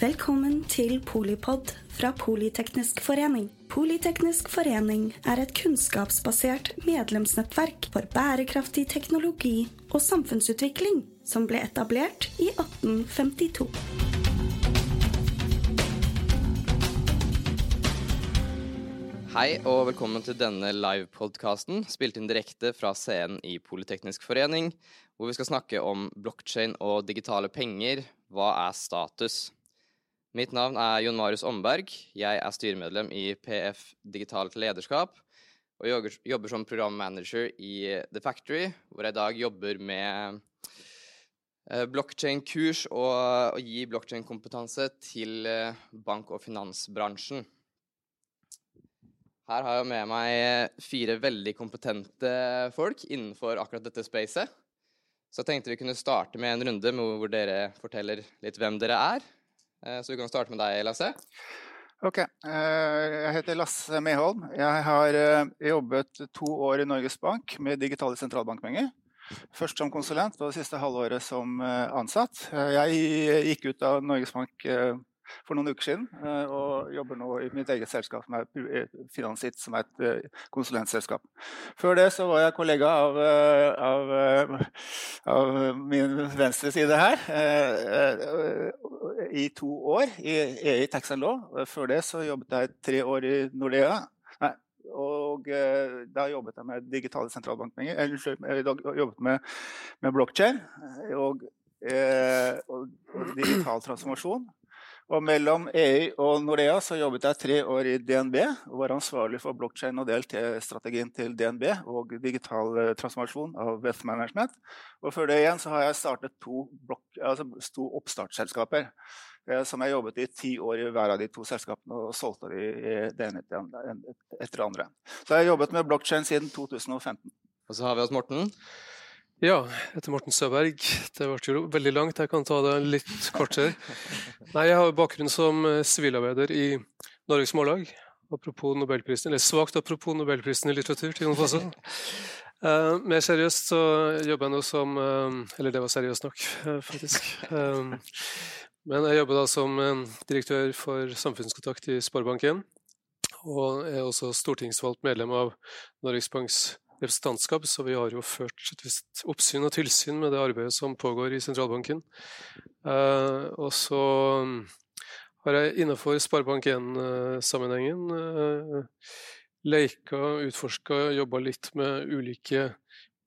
Velkommen til Polipod fra Politeknisk forening. Politeknisk forening er et kunnskapsbasert medlemsnettverk for bærekraftig teknologi og samfunnsutvikling som ble etablert i 1852. Hei og velkommen til denne livepodkasten, spilt inn direkte fra scenen i Politeknisk forening, hvor vi skal snakke om blokkjede og digitale penger. Hva er status? Mitt navn er Jon Marius Omberg. Jeg er styremedlem i PF Digitalt lederskap og jobber, som programmanager i The Factory, hvor jeg i dag jobber med eh, blokkjede-kurs og å gi blokkjede-kompetanse til eh, bank- og finansbransjen. Her har jeg med meg fire veldig kompetente folk innenfor akkurat dette spacet. Så jeg tenkte vi kunne starte med en runde hvor dere forteller litt hvem dere er. Eh, så vi kan starte med deg, Lasse. Ok, eh, Jeg heter Lasse Meholm. Jeg har eh, jobbet to år i Norges Bank med digitale sentralbankpenger. Først som konsulent og det siste halvåret som ansatt. Jeg gikk ut av Norges Bank for noen uker siden, eh, og jobber nå i mitt eget selskap, som er Finansit, som er et eh, konsulentselskap. Før det så var jeg kollega av, eh, av, av min venstre side her i to år i EI Tax and Law. Før det så jobbet jeg tre år i Nordea. Og da jobbet jeg med digitale sentralbankpenger. Eller jobbet med, med blokkjede og, og digital transformasjon. Og mellom EU og Nordea så jobbet jeg tre år i DNB og var ansvarlig for blokkjede- og DLT-strategien til DNB og digital eh, transformasjon av Wealth Management. Og før det igjen så har jeg startet to, blok, altså to oppstartsselskaper eh, som jeg jobbet i ti år i hver av de to selskapene og solgte de det ene etter det andre. Så jeg har jobbet med blokkjede siden 2015. Og så har vi oss Morten. Ja, jeg heter Morten Søberg. Det ble jo veldig langt, jeg kan ta det litt kortere. Nei, Jeg har bakgrunn som eh, sivilarbeider i Norges Mållag. Apropos Nobelprisen, eller svakt apropos Nobelprisen i litteratur til Jon Fosse. Uh, mer seriøst så jobber jeg nå som uh, Eller det var seriøst nok, uh, faktisk. men jeg jobber da som direktør for samfunnskontakt i Sparebank1. Og er også stortingsvalgt medlem av Norges Banks representantskap, så vi har jo ført et visst oppsyn og tilsyn med det arbeidet som pågår i sentralbanken. Uh, og så mm, har jeg innenfor Sparebank1-sammenhengen uh, eh, leika, utforska, jobba litt med ulike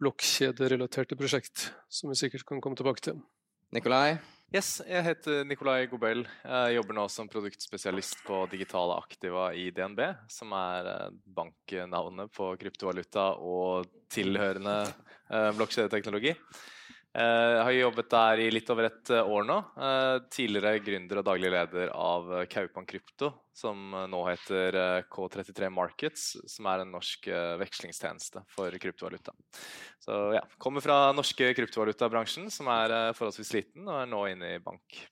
blokkjederelaterte prosjekt, som vi sikkert kan komme tilbake til. Nikolai? Yes, jeg heter Nicolay Gobel. Jeg jobber nå som produktspesialist på digitale aktiva i DNB, som er eh, banknavnet på kryptovaluta og tilhørende eh, blokkjedeteknologi. Eh, jeg har jobbet der i litt over et eh, år nå. Eh, tidligere gründer og daglig leder av Kaupan Krypto, som nå heter K33 Markets, som er en norsk vekslingstjeneste for kryptovaluta. Så ja, Kommer fra norske kryptovalutabransjen, som er forholdsvis liten, og er nå inne i bank.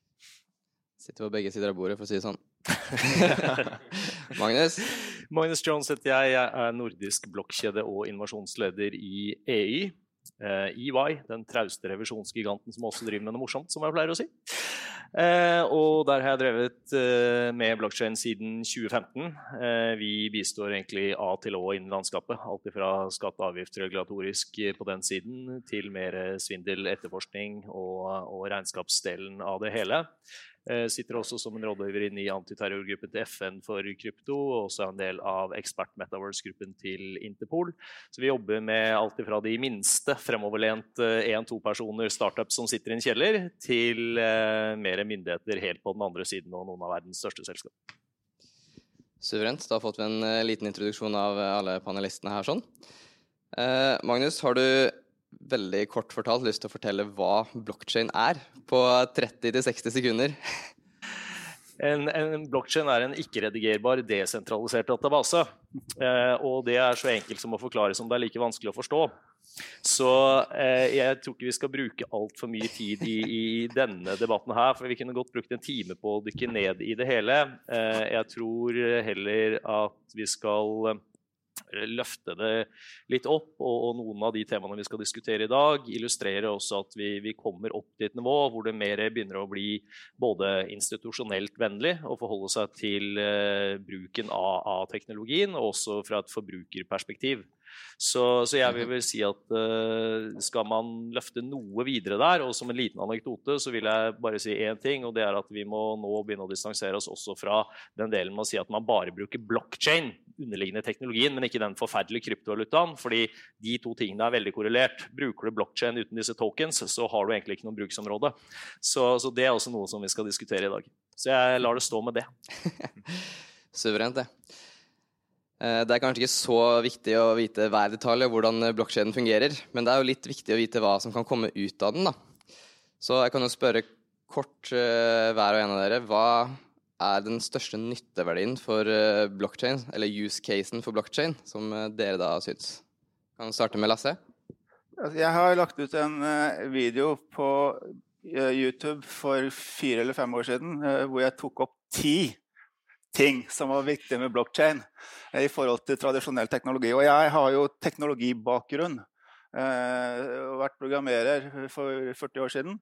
Sitter på begge sider av bordet, for å si det sånn. Magnus? Magnus Jones heter jeg. Jeg er nordisk blokkjede- og innovasjonsleder i EY. EY, eh, den trauste revisjonsgiganten som også driver med noe morsomt, som jeg pleier å si. Eh, og der har jeg drevet eh, med blokkjede siden 2015. Eh, vi bistår egentlig A til Å innen landskapet. Alt fra skatte- og avgiftsregulatorisk på den siden til mer svindel, etterforskning og, og regnskapsdelen av det hele. Eh, sitter også som en rådgiver i antiterrorgruppen til FN for krypto, og også en del av ekspert-metaverse-gruppen til Interpol. Så vi jobber med alt fra de minste fremoverlent én-to eh, personer startups som sitter i en kjeller, til eh, mer myndigheter helt på den andre siden og noen av verdens største selskap. Suverent. Da har fått vi en liten introduksjon av alle panelistene her. sånn. Magnus, har du veldig kort fortalt lyst til å fortelle hva blokkjede er, på 30-60 sekunder? En, en blokkjede er en ikke-redigerbar, desentralisert database. Eh, og det er så enkelt som å forklare som det er like vanskelig å forstå. Så eh, jeg tror ikke vi skal bruke altfor mye tid i, i, denne debatten her, for vi kunne godt brukt en time på å dykke ned i det hele. Eh, jeg tror heller at vi skal løfte det litt opp. Og, og, noen av de temaene vi skal diskutere i dag, illustrerer også at vi, vi, kommer opp til et nivå hvor det mer begynner å bli både institusjonelt vennlig å forholde seg til eh, bruken av, av, teknologien, og også fra et forbrukerperspektiv. Så, så, jeg vil vel si at uh, skal man løfte noe videre der, og som en liten anekdote, så vil jeg bare si én ting, og det er at vi må nå begynne å distansere oss også fra den delen med å si at man bare bruker blockchain, underliggende teknologien, men ikke den forferdelige kryptovalutaen, fordi de to tingene er veldig korrelert. Bruker du blockchain uten disse tokens, så har du egentlig ikke noe bruksområde. Så, så det er også noe som vi skal diskutere i dag. Så jeg lar det stå med det. Suverent, det. Eh, det er kanskje ikke så viktig å vite hver detalj og hvordan blokkjeden fungerer, men det er jo litt viktig å vite hva som kan komme ut av den. da. Så jeg kan jo spørre kort uh, hver og en av dere. Hva er den største nytteverdien for uh, blokkjede, eller use-casen for blokkjede, som dere da syns? Kan starte med Lasse? Altså, jeg har lagt ut en video på YouTube for fire eller fem år siden hvor jeg tok opp ti ting som var viktig med blokkjede i forhold til tradisjonell teknologi. Og jeg har jo teknologibakgrunn. Uh, vært programmerer for 40 år siden.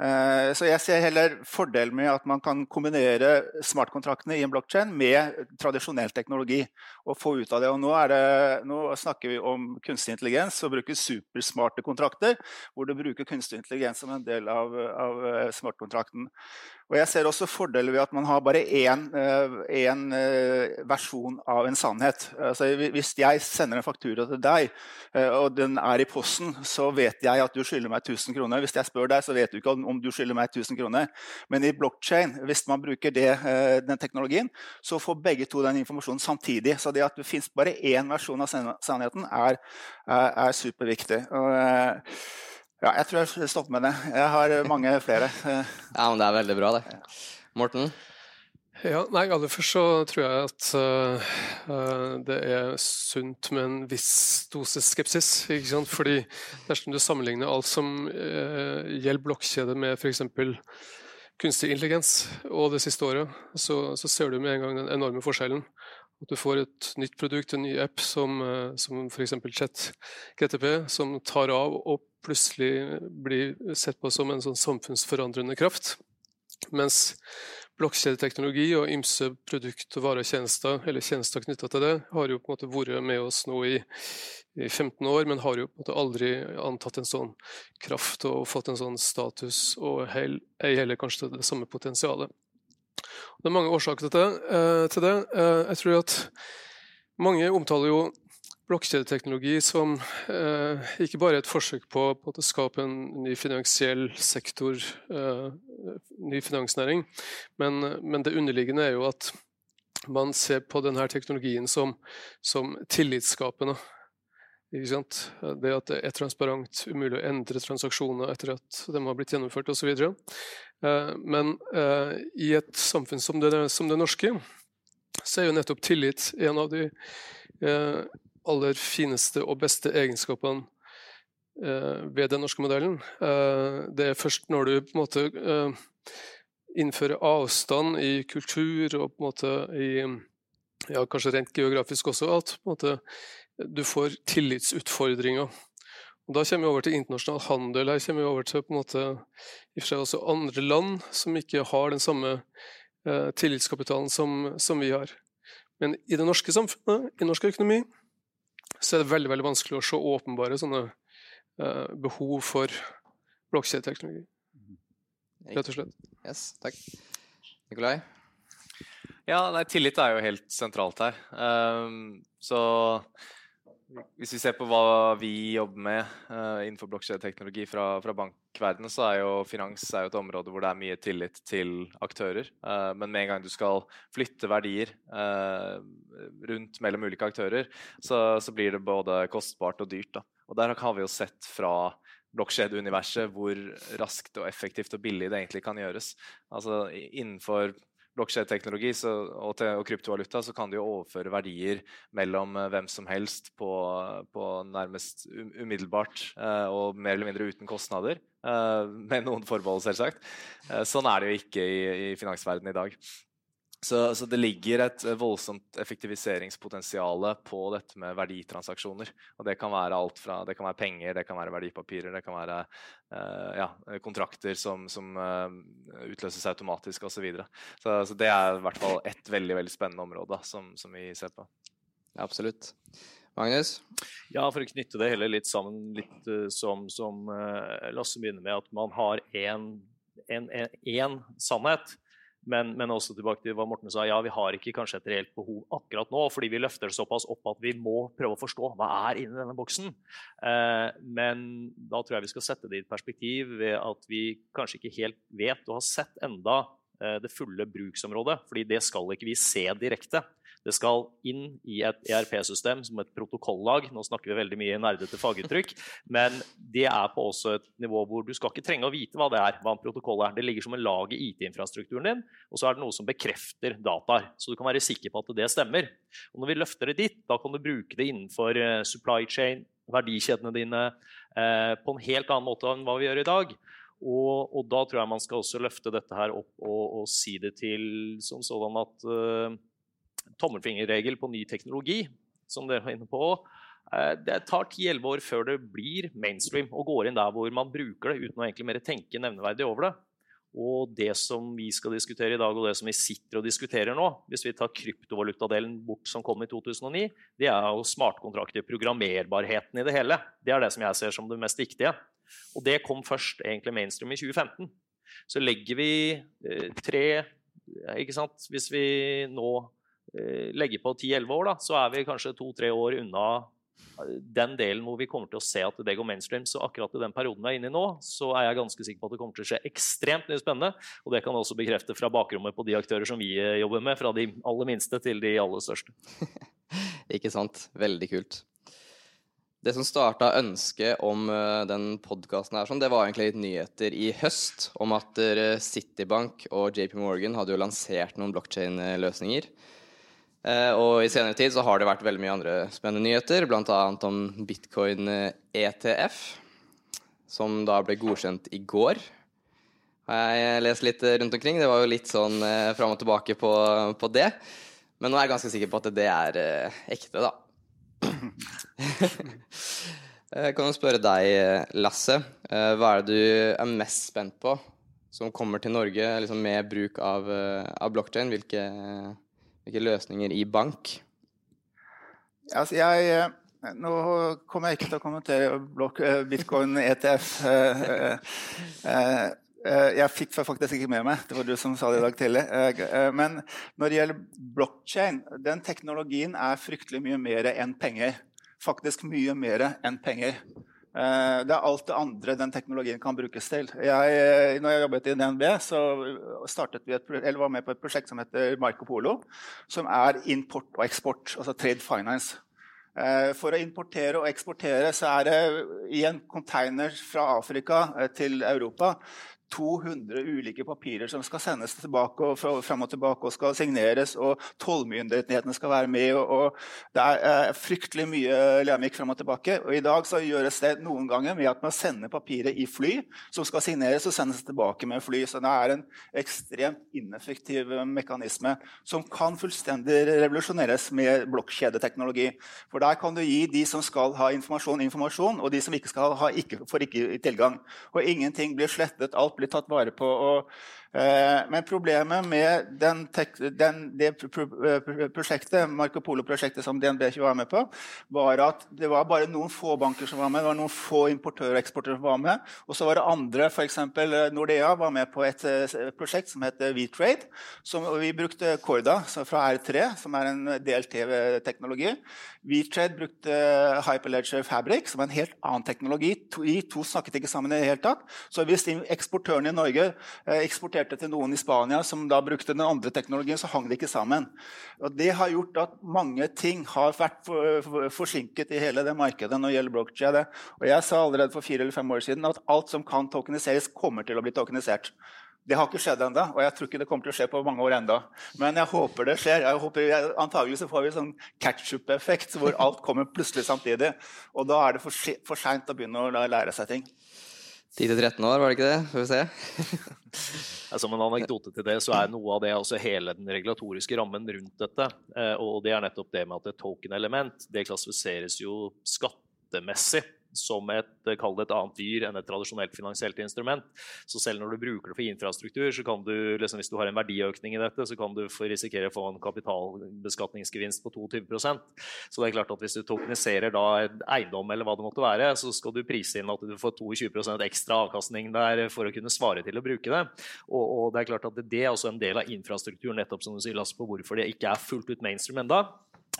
Uh, så jeg ser heller fordel med at man kan kombinere smartkontraktene i en blokkjede med tradisjonell teknologi. og få ut av det. Og nå, det, nå snakker vi om kunstig intelligens og bruker supersmarte kontrakter, hvor du bruker kunstig intelligens som en del av, av eh, smartkontrakten. Og jeg ser også fordeler ved at man har bare én, eh, eh, versjon av en sannhet. Altså, hvis jeg sender en faktura til deg, eh, og den er i posten, så vet jeg at du skylder meg 1000 kroner. Hvis jeg spør deg, så vet du ikke om du skylder meg 1000 kroner. Men i blockchain, hvis man bruker det, den teknologien, så får begge to den informasjonen samtidig. Så det at det fins bare én versjon av sannheten, er, er, er superviktig. Og, ja, jeg tror jeg stopper med det. Jeg har mange flere. ja, men Det er veldig bra, det. Morten? Ja, nei, Aller først så tror jeg at uh, det er sunt med en viss dose skepsis. ikke sant? Fordi dersom du sammenligner alt som uh, gjelder blokkjede med f.eks. kunstig intelligens og det siste året, så, så, ser du med en gang den enorme forskjellen. At du får et nytt produkt, en ny app som, uh, som f.eks. ChatGTP, som tar av og plutselig blir sett på som en sånn samfunnsforandrende kraft. Mens blokkjedeteknologi og ymse produkt, og tjenester, eller tjenester knytta til det, har jo på en måte vært med oss nå i, i 15 år, men har jo på en måte aldri antatt en sånn kraft og fått en sånn status, og ei heller kanskje det samme potensialet. Det er mange årsaker til det. Eh. Eh, jeg tror at mange omtaler jo blokkjedeteknologi som eh, ikke bare et forsøk på, å skape en ny finansiell sektor, ny finansnæring, men, men, det underliggende er jo at man ser på denne teknologien som, som tillitsskapende. Det at det er transparent, umulig å endre transaksjoner etter at de har blitt gjennomført osv. Eh, men eh, i et samfunn som det, som det norske, så er jo nettopp tillit en av de eh, aller fineste og beste egenskapene ved den norske modellen. Det er først når du på en måte innfører avstand i kultur og på en måte i ja, kanskje rent geografisk også, at på en måte, du får tillitsutfordringer. Og Da kommer vi over til internasjonal handel. Her kommer vi over til på en måte, i og for seg også andre land som ikke har den samme eh, tillitskapitalen som, som vi har. Men i det norske samfunnet, i norsk økonomi, så er det veldig veldig vanskelig å se åpenbare sånne eh, behov for blokkjedeteknologi. Rett og slett. Yes, takk. Nikolai? Ja, nei, tillit er jo helt sentralt her. Um, så hvis vi ser på hva vi jobber med uh, innenfor blokkjedeteknologi fra, fra bankverdenen, så er jo finans er jo et område hvor det er mye tillit til aktører. Uh, men med en gang du skal flytte verdier uh, rundt mellom ulike aktører, så, så, blir det både kostbart og dyrt. Da. Og der har vi jo sett fra blokkjedeuniverset hvor raskt og effektivt og billig det egentlig kan gjøres. Altså innenfor blokkjedeteknologi og, og, kryptovaluta, så kan de jo overføre verdier mellom uh, hvem som helst på, på nærmest umiddelbart uh, og mer eller mindre uten kostnader. Uh, med noen forbehold, selvsagt. sånn er det jo ikke i, i finansverdenen i dag. Så, så, det ligger et voldsomt effektiviseringspotensial på dette med verditransaksjoner. Og det kan være alt fra det kan være penger, det kan være verdipapirer, det kan være uh, ja, kontrakter som, som uh, utløses automatisk osv. Så, videre. så Så det er i hvert fall et veldig veldig spennende område som, som vi ser på. Ja, Absolutt. Magnus? Ja, For å knytte det hele litt sammen, litt uh, som, som Lasse begynner med, at man har én sannhet men, men, også tilbake til hva Morten sa, ja, vi har ikke kanskje et reelt behov akkurat nå, fordi vi løfter det såpass opp at vi må prøve å forstå hva er inni denne boksen. Eh, men da tror jeg vi skal sette det i et perspektiv ved at vi kanskje ikke helt vet og har sett enda det fulle bruksområdet, fordi det skal ikke vi se direkte. Det skal inn i et ERP-system som et protokollag. Nå snakker vi veldig mye nerdete faguttrykk, men det er på også et nivå hvor du skal ikke trenge å vite hva det er. hva en protokoll er. Det ligger som en lag i IT-infrastrukturen din, og så er det noe som bekrefter dataer. Så du kan være sikker på at det stemmer. Og når vi løfter det dit, da kan du bruke det innenfor eh, supply chain, verdikjedene dine, eh, på en helt annen måte enn hva vi gjør i dag. Og, og, da tror jeg man skal også løfte dette her opp og, og si det til som sådan at uh, tommelfingerregel på ny teknologi, som dere var inne på. Eh, det tar 10-11 år før det blir mainstream og går inn der hvor man bruker det uten å egentlig mer tenke nevneverdig over det. Og det som vi skal diskutere i dag, og det som vi sitter og diskuterer nå, hvis vi tar kryptovalutadelen bort som kom i 2009, det er jo smartkontrakter, programmerbarheten i det hele. Det er det som jeg ser som det mest viktige. Og det kom først egentlig mainstream i 2015. Så legger vi eh, tre ikke sant? Hvis vi nå Eh, legger på 10-11 år, da, så er vi kanskje to-tre år unna eh, den delen hvor vi kommer til å se at det går mainstream. Så akkurat i den perioden vi er inne i nå, så er jeg ganske sikker på at det kommer til å skje ekstremt mye spennende. Og det kan jeg også bekrefte fra bakrommet på de aktører som vi eh, jobber med, fra de aller minste til de aller største. Ikke sant. Veldig kult. Det som starta ønsket om den podkasten her, sånn, det var egentlig litt nyheter i høst om at Citibank og JP Morgan hadde jo lansert noen blokkjein-løsninger. Eh, og i senere tid så har det vært veldig mye andre spennende nyheter, bl.a. om bitcoin ETF, som da ble godkjent i går. Jeg leste litt rundt omkring. Det var jo litt sånn eh, fram og tilbake på, på, det. Men nå er jeg ganske sikker på at det er eh, ekte, da. jeg kan jo spørre deg, Lasse. Eh, hva er det du er mest spent på som kommer til Norge liksom med bruk av, eh, av blokkjede? Hvilke hvilke løsninger i bank? Altså, jeg, eh, nå kommer jeg ikke til å kommentere eh, bitcoin ETF. Eh, jeg fikk faktisk ikke med meg, det var du som sa det i dag tidlig. Men når det gjelder blokkjede, den teknologien er fryktelig mye mer enn penger. Faktisk mye mer enn penger. Eh, det er alt det andre den teknologien kan brukes til. Jeg, eh, når jeg jobbet i DNB, så et, var med på et prosjekt som heter Marco Polo. Som er import og eksport, altså trade finance. Eh, for å importere og eksportere så er det i en container fra Afrika til Europa 200 ulike papirer som skal sendes tilbake og frem og tilbake og skal signeres, og tollmyndighetene skal være med. Og, og, det er fryktelig mye lemik frem og tilbake. Og I dag så gjøres det noen ganger med at man sender papiret i fly, som skal signeres og sendes tilbake med fly. Så det er en ekstremt ineffektiv mekanisme som kan fullstendig revolusjoneres med blokkjedeteknologi. For der kan du gi de som skal ha informasjon, informasjon, og de som ikke skal ha, ikke, får ikke tilgang. Og ingenting blir slettet. alt blir blir tatt vare på. Og, men problemet med den, den, det prosjektet, Marco Polo-prosjektet som DNB ikke var med på, var at det var bare noen få banker som var med. Det var noen få importører og eksportører som var med. Og så var det andre, f.eks. Eh, Nordea var med på et eh, prosjekt som heter WeTrade. Som, vi brukte Corda fra R3, som er en DLT-teknologi. WeTrade brukte Hyperledger Fabric, som er en helt annen teknologi. De to snakket ikke sammen i det hele tatt. Så hvis eksportørene i Norge eh, eksporterte til noen i Spania som da brukte den andre teknologien, så hang det ikke sammen. Og Det har gjort at mange ting har vært for, for, forsinket i hele det markedet når det gjelder blockchain. Og jeg sa allerede for fire eller fem år siden at alt som kan tokeniseres, kommer til å bli tokenisert. Det har ikke skjedd ennå, og jeg tror ikke det kommer til å skje på mange år enda. Men jeg håper det skjer. Jeg håper, antagelig så får vi sånn catch-up-effekt hvor alt kommer plutselig samtidig. Og da er det for, for seint å begynne å lære seg ting. 10-13 år, var det ikke det? Får vi se. Som en anekdote til det, så er noe av det altså hele den regulatoriske rammen rundt dette. Eh, og det er nettopp det med at et token-element det klassifiseres jo skattemessig som et, eh, kall det et annet dyr enn et tradisjonelt finansielt instrument. Så selv når du bruker det for infrastruktur, så kan du, liksom, hvis du har en verdiøkning i dette, så kan du risikere å få en kapitalbeskatningsgevinst på 22% Så det er klart at hvis du tokeniserer da en eiendom eller hva det måtte være, så skal du prise inn at du får 22% ekstra avkastning der for å kunne svare til å bruke det. Og, og det er klart at det er også en del av infrastrukturen nettopp som du sier, Lasse, på hvorfor det ikke er fullt ut mainstream enda.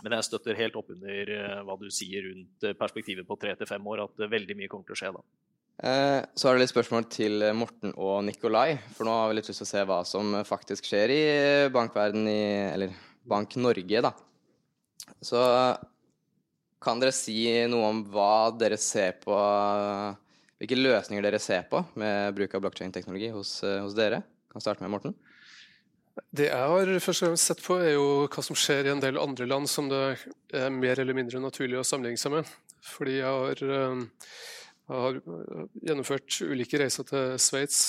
Men jeg støtter helt opp under uh, hva du sier rundt uh, perspektivet på tre til fem år, at uh, veldig mye kommer til å skje da. Så er det litt spørsmål til Morten og Nikolai. For nå har vi litt lyst til å se hva som faktisk skjer i bankverden i Eller Bank Norge, da. Så kan dere si noe om hva dere ser på Hvilke løsninger dere ser på med bruk av blokkjedeteknologi hos, hos dere? Kan starte med Morten. Det jeg har først og fremst sett på, er jo hva som skjer i en del andre land som det er mer eller mindre naturlig å sammenligne seg med. Fordi jeg har, eh, jeg har gjennomført ulike reiser til Sveits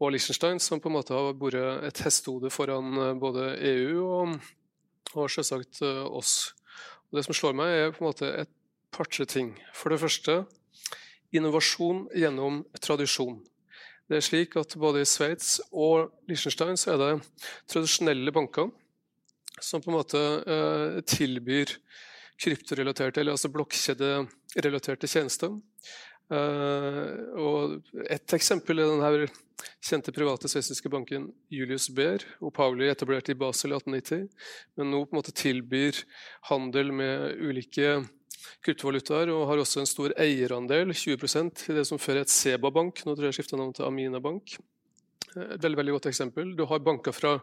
og Liechtenstein, som på en måte har vært et hestehode foran eh, både EU og, og selvsagt eh, oss. Og det som slår meg, er på en måte et par-tre ting. For det første innovasjon gjennom tradisjon. Det er slik at Både i Sveits og Liechtenstein så er det tradisjonelle banker som på en måte eh, tilbyr kryptorelaterte, eller altså blokkjederelaterte tjenester. Uh, og Et eksempel er den kjente private sveitsiske banken Julius Baer, opphavlig etablert i Basel i 1890, men nå på en måte tilbyr handel med ulike kryptovalutaer, og har også en stor eierandel, 20% i det som før het Seba Bank. Nå tror jeg jeg skifta navn til Amina Bank. Eh, et veldig veldig godt eksempel. Du har banker fra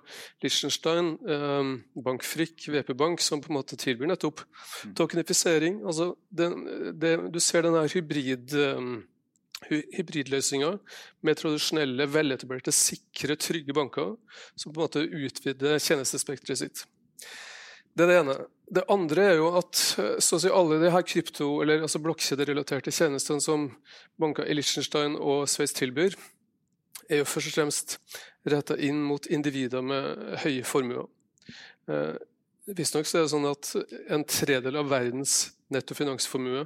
Liechtenstein, eh, Bank Frikk, VP Bank, som på en måte tilbyr nettopp mm. tokenifisering. Altså, det, det, du ser denne hybrid, hybridløsninga med tradisjonelle, veletablerte, sikre, trygge banker som på en måte utvider tjenestespekteret sitt. Det er det ene. Det andre er jo at så å si alle de her krypto- eller altså blokkjederelaterte tjenestene som banker i Liechtenstein og Sveits tilbyr, er jo først og fremst retta inn mot individer med høye formuer. Eh, Visstnok er det sånn at en tredel av verdens netto finansformue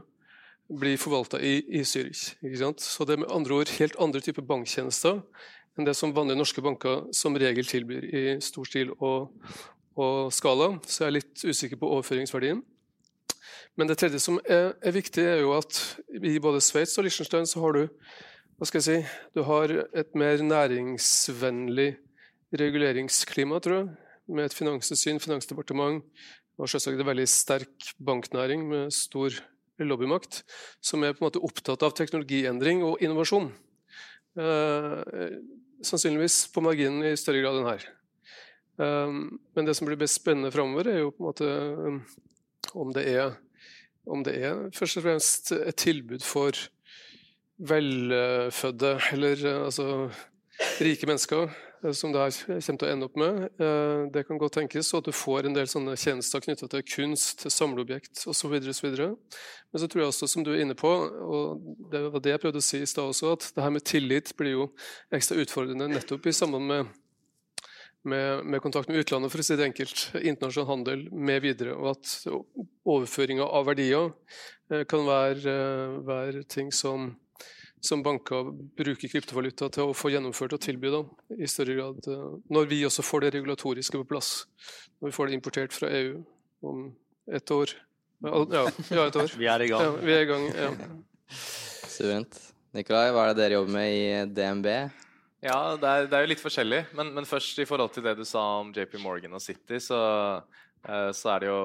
blir forvalta i, i Zürich. Så det er med andre ord helt andre typer banktjenester enn det som vanlige norske banker som regel tilbyr i stor stil og, og skala, så jeg er litt usikker på overføringsverdien. Men det tredje som er, er viktig, er jo at i både Sveits og Liechtenstein så har du hva skal jeg si, du har et mer næringsvennlig reguleringsklima, tror jeg, med et finanstilsyn, finansdepartement og selvsagt en veldig sterk banknæring med stor lobbymakt, som er på en måte opptatt av teknologiendring og innovasjon. Eh, sannsynligvis på marginen i større grad enn her. Um, men det som blir best spennende framover, er jo på en måte um, om det er om det er først og fremst et tilbud for velfødde, eller altså rike mennesker, eh, som det her kommer til å ende opp med. Eh, det kan godt tenkes at du får en del sånne tjenester knytta til kunst, til samleobjekt osv. Men så tror jeg også, som du er inne på, og det var det jeg prøvde å si i stad også, at det her med tillit blir jo ekstra utfordrende nettopp i samband med med, med, kontakt med utlandet, for å si det enkelt, internasjonal handel med videre. Og at overføringa av verdier eh, kan være, eh, være ting som, som, banker bruker kryptovaluta til å få gjennomført og tilby da, i større grad. Eh, når vi også får det regulatoriske på plass. Når vi får det importert fra EU om et år. Ja, ja et år. vi er i gang. Ja, vi er i gang, ja. Suverent. Nikolai, hva er det dere jobber med i DNB? Ja, det er, det er, jo litt forskjellig. Men, men, først i forhold til det du sa om JP Morgan og City, så, eh, så, er det jo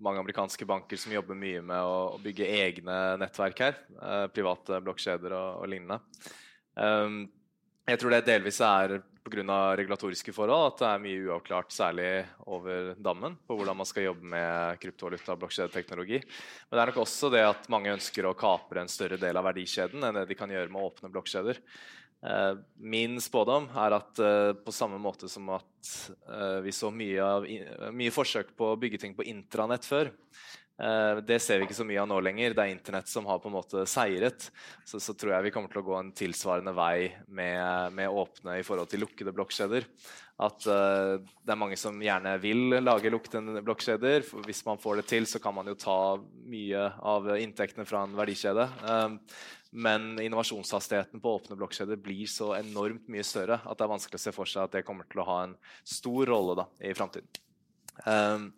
mange amerikanske banker som jobber mye med å, å bygge egne nettverk her. Eh, private blokkjeder og, og, lignende. Um, jeg tror det delvis er pga. regulatoriske forhold at det er mye uavklart, særlig over dammen, på hvordan man skal jobbe med kryptovaluta og blokkjedeteknologi. Men det er nok også det at mange ønsker å kapre en større del av verdikjeden enn det de kan gjøre med åpne blokkjeder. Eh, min spådom er at uh, på samme måte som at uh, vi så mye, av, mye, forsøk på å bygge ting på intranett før, Eh, det ser vi ikke så mye av nå lenger. Det er internett som har på en måte seiret. Så, så tror jeg vi kommer til å gå en tilsvarende vei med, med åpne i forhold til lukkede blokkjeder. At uh, det er mange som gjerne vil lage lukkede blokkjeder. Hvis man får det til, så kan man jo ta mye av inntektene fra en verdikjede. Um, men innovasjonshastigheten på åpne blokkjeder blir så enormt mye større at det er vanskelig å se for seg at det kommer til å ha en stor rolle da, i framtiden. Um,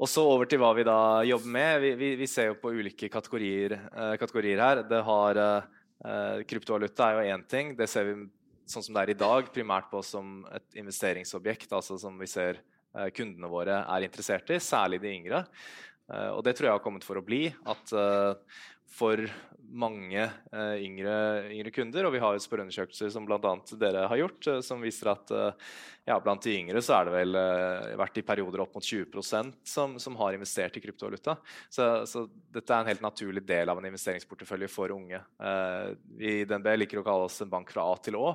og så over til hva vi da jobber med. Vi, vi, vi ser jo på ulike kategorier, uh, kategorier her. Det har uh, Kryptovaluta er jo én ting. Det ser vi sånn som det er i dag, primært på som et investeringsobjekt. altså som vi ser uh, kundene våre er interessert i, særlig de yngre. og det tror jeg har kommet for å bli. At for mange uh, yngre, yngre, kunder. Og vi har jo spørreundersøkelser som bl.a. dere har gjort, uh, som viser at uh, ja, blant de yngre så er det vel vært i perioder opp mot 20% som, som har investert i kryptovaluta. Så, så, dette er en helt naturlig del av en investeringsportefølje for unge. vi i DNB liker å kalle oss en bank fra A til Å,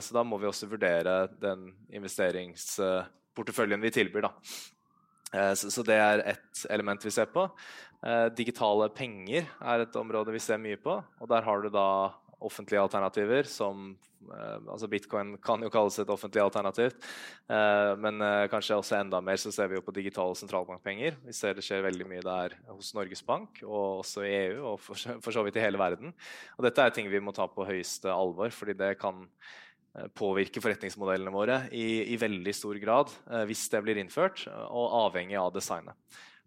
så da må vi også vurdere den investeringsporteføljen vi tilbyr. da. Så, det er ett element vi ser på. Eh, digitale penger er et område vi ser mye på. Og der har du da offentlige alternativer som eh, altså Bitcoin kan jo kalles et offentlig alternativ. Eh, men kanskje også enda mer så ser vi jo på digitale sentralbankpenger. Vi ser det skjer veldig mye der hos Norges Bank og også i EU og for, så vidt i hele verden. Og dette er ting vi må ta på høyeste alvor, fordi det kan påvirke forretningsmodellene våre i, i veldig stor grad hvis det blir innført, og avhengig av designet.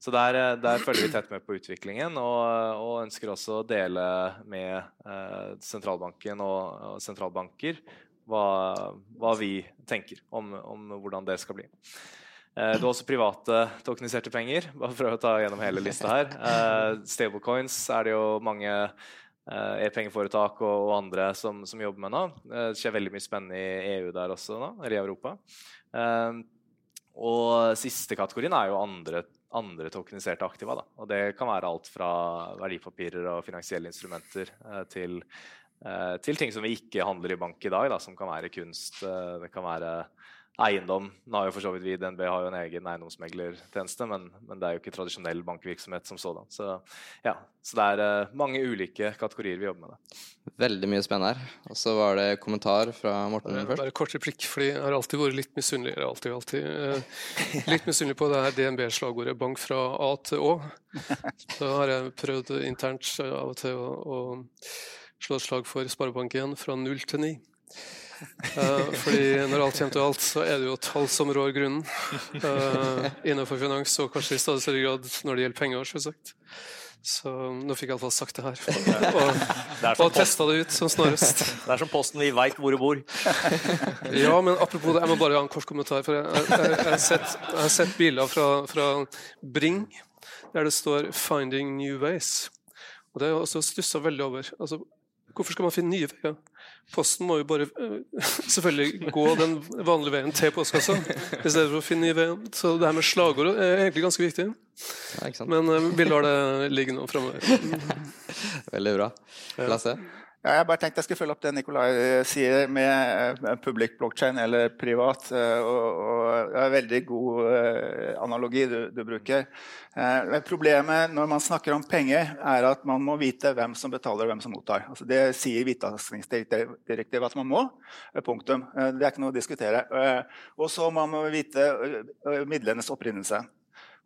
Så der, eh, der, følger vi tett med på utviklingen og, og ønsker også å dele med eh, sentralbanken og, og sentralbanker hva, hva, vi tenker om, om, hvordan det skal bli. Eh, det er også private tokeniserte penger. bare for å ta gjennom hele lista her. Eh, stablecoins er det jo mange eh, e-pengeforetak og, og, andre som, som, jobber med nå. Eh, det skjer veldig mye spennende i EU der også, nå, eller i Europa. og siste kategorien er jo andre andre tokeniserte aktiva. Da. Og det kan være alt fra verdipapirer og finansielle instrumenter eh, til, eh, til, ting som vi ikke handler i bank i dag, da, som kan være kunst, eh, det kan være eiendom. Nå har jo for så vidt vi DNB har jo en egen eiendomsmeglertjeneste, men, men, det er jo ikke tradisjonell bankvirksomhet som sådan. Så, ja, så det er uh, mange ulike kategorier vi jobber med. Det. Veldig mye spennende her. Og så var det kommentar fra Morten først. Bare kort replikk, fordi jeg har alltid vært litt misunnelig alltid, alltid, uh, litt misunnelig på det her DNB-slagordet 'bank fra A til Å'. Så har jeg prøvd internt av og til å, å slå et slag for Sparebank1 fra null til ni. Uh, fordi når alt kommer til alt, så er det jo tall som rår grunnen uh, innenfor finans, og kanskje i stadig større grad når det gjelder penger. selvsagt. Så nå fikk jeg iallfall sagt det her. Og, og, og testa det ut som snarest. Det er som Posten, vi veit hvor du bor. ja, men apropos det, jeg må bare ha en kort kommentar. For jeg, jeg, jeg, har, sett, jeg har, sett, biler fra, fra, Bring der det står 'Finding New Ways'. Og det har jeg også stussa veldig over. Altså, hvorfor skal man finne nye veier? Posten må jo bare uh, selvfølgelig gå den vanlige veien til postkassa i stedet for å finne i veien. Så det her med slagord er egentlig ganske viktig. Ja, Men uh, vi lar det ligge nå framover. Veldig bra. Lasse? Ja, jeg bare tenkte jeg skulle følge opp det Nikolai eh, sier med public blockchain eller privat. Og, og det er en veldig god analogi du, du bruker. Eh, problemet når man snakker om penger, er at man må vite hvem som betaler og hvem som mottar. Altså det sier Hvitvaskingsdirektivet at man må. Eh, punktum. Eh, det er ikke noe å diskutere. Eh, og så må man vite eh, midlenes opprinnelse.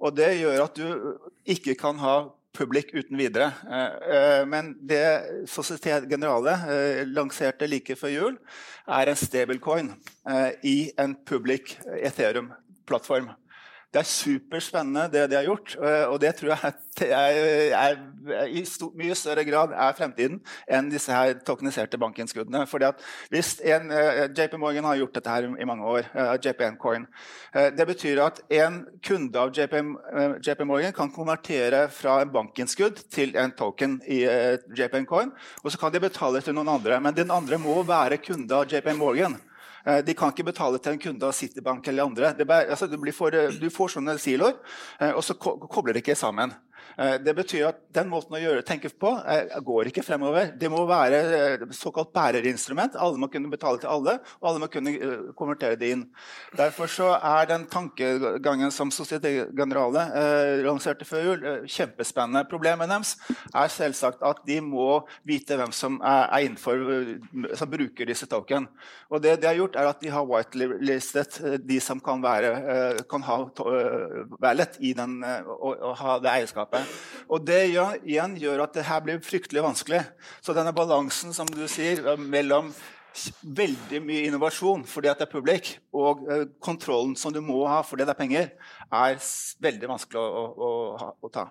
Og det gjør at du ikke kan ha public uten videre. Eh, men det Societe Generale lanserte like før jul, er en stablecoin i en public Ethereum-plattform. Det er superspennende, det de har gjort. Eh, og det tror jeg er, er, er, i stor, mye større grad er fremtiden enn disse her tokeniserte bankinnskuddene. Fordi at hvis en, eh, JP Morgan har gjort dette her i mange år. Uh, JPN Coin. Det betyr at en kunde av JP, JP, Morgan kan konvertere fra en bankinnskudd til en token i JPN Coin. Og så kan de betale til noen andre. Men den andre må være kunde av JP Morgan. Eh, de kan ikke betale til en kunde av Citibank eller andre. Bare, altså, for, eh, du får sånne siloer, eh, og så kobler det ikke sammen. Eh, det betyr at den måten å gjøre tenke på eh, går ikke fremover. Det må være eh, såkalt bærerinstrument. Alle må kunne betale til alle, og alle må kunne konvertere det inn. Derfor er den tankegangen som Societe Generale lanserte før jul, kjempespennende. Problemet deres er selvsagt at de må vite hvem som er, innenfor, som bruker disse token. Og det de har gjort, er at de har whitelistet de som kan, være, kan ha vallet i den, og, og ha det eierskapet. Og Det gjør, igjen gjør at det her blir fryktelig vanskelig. Så denne balansen som du sier, mellom veldig mye innovasjon fordi det er publikk, og uh, kontrollen som du må ha fordi det er penger, er veldig vanskelig å, å, å, å ta.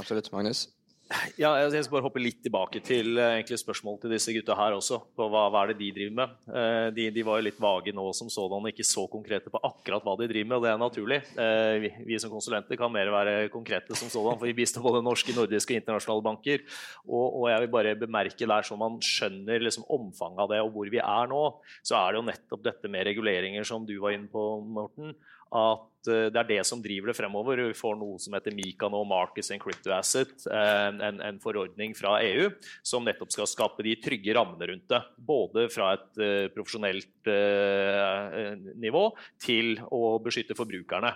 Absolutt. Magnus? Ja, jeg skal bare hoppe litt tilbake til uh, spørsmål til disse gutta her også. på Hva, hva er det de driver med? Uh, de, de, var jo litt vage nå som sådan, ikke så konkrete på akkurat hva de driver med. og Det er naturlig. Uh, vi, vi, som konsulenter kan mer være konkrete som sådan, for vi bistår både norske, nordiske og internasjonale banker. Og, og, jeg vil bare bemerke der, så man skjønner liksom omfanget av det og hvor vi er nå, så er det jo nettopp dette med reguleringer som du var inne på, Morten at eh, det er det som driver det fremover. Vi får noe som heter Mika nå, Markets and Crypto Asset, eh, en, en, forordning fra EU som nettopp skal skape de trygge rammene rundt det. Både fra et uh, profesjonelt nivå til å beskytte forbrukerne.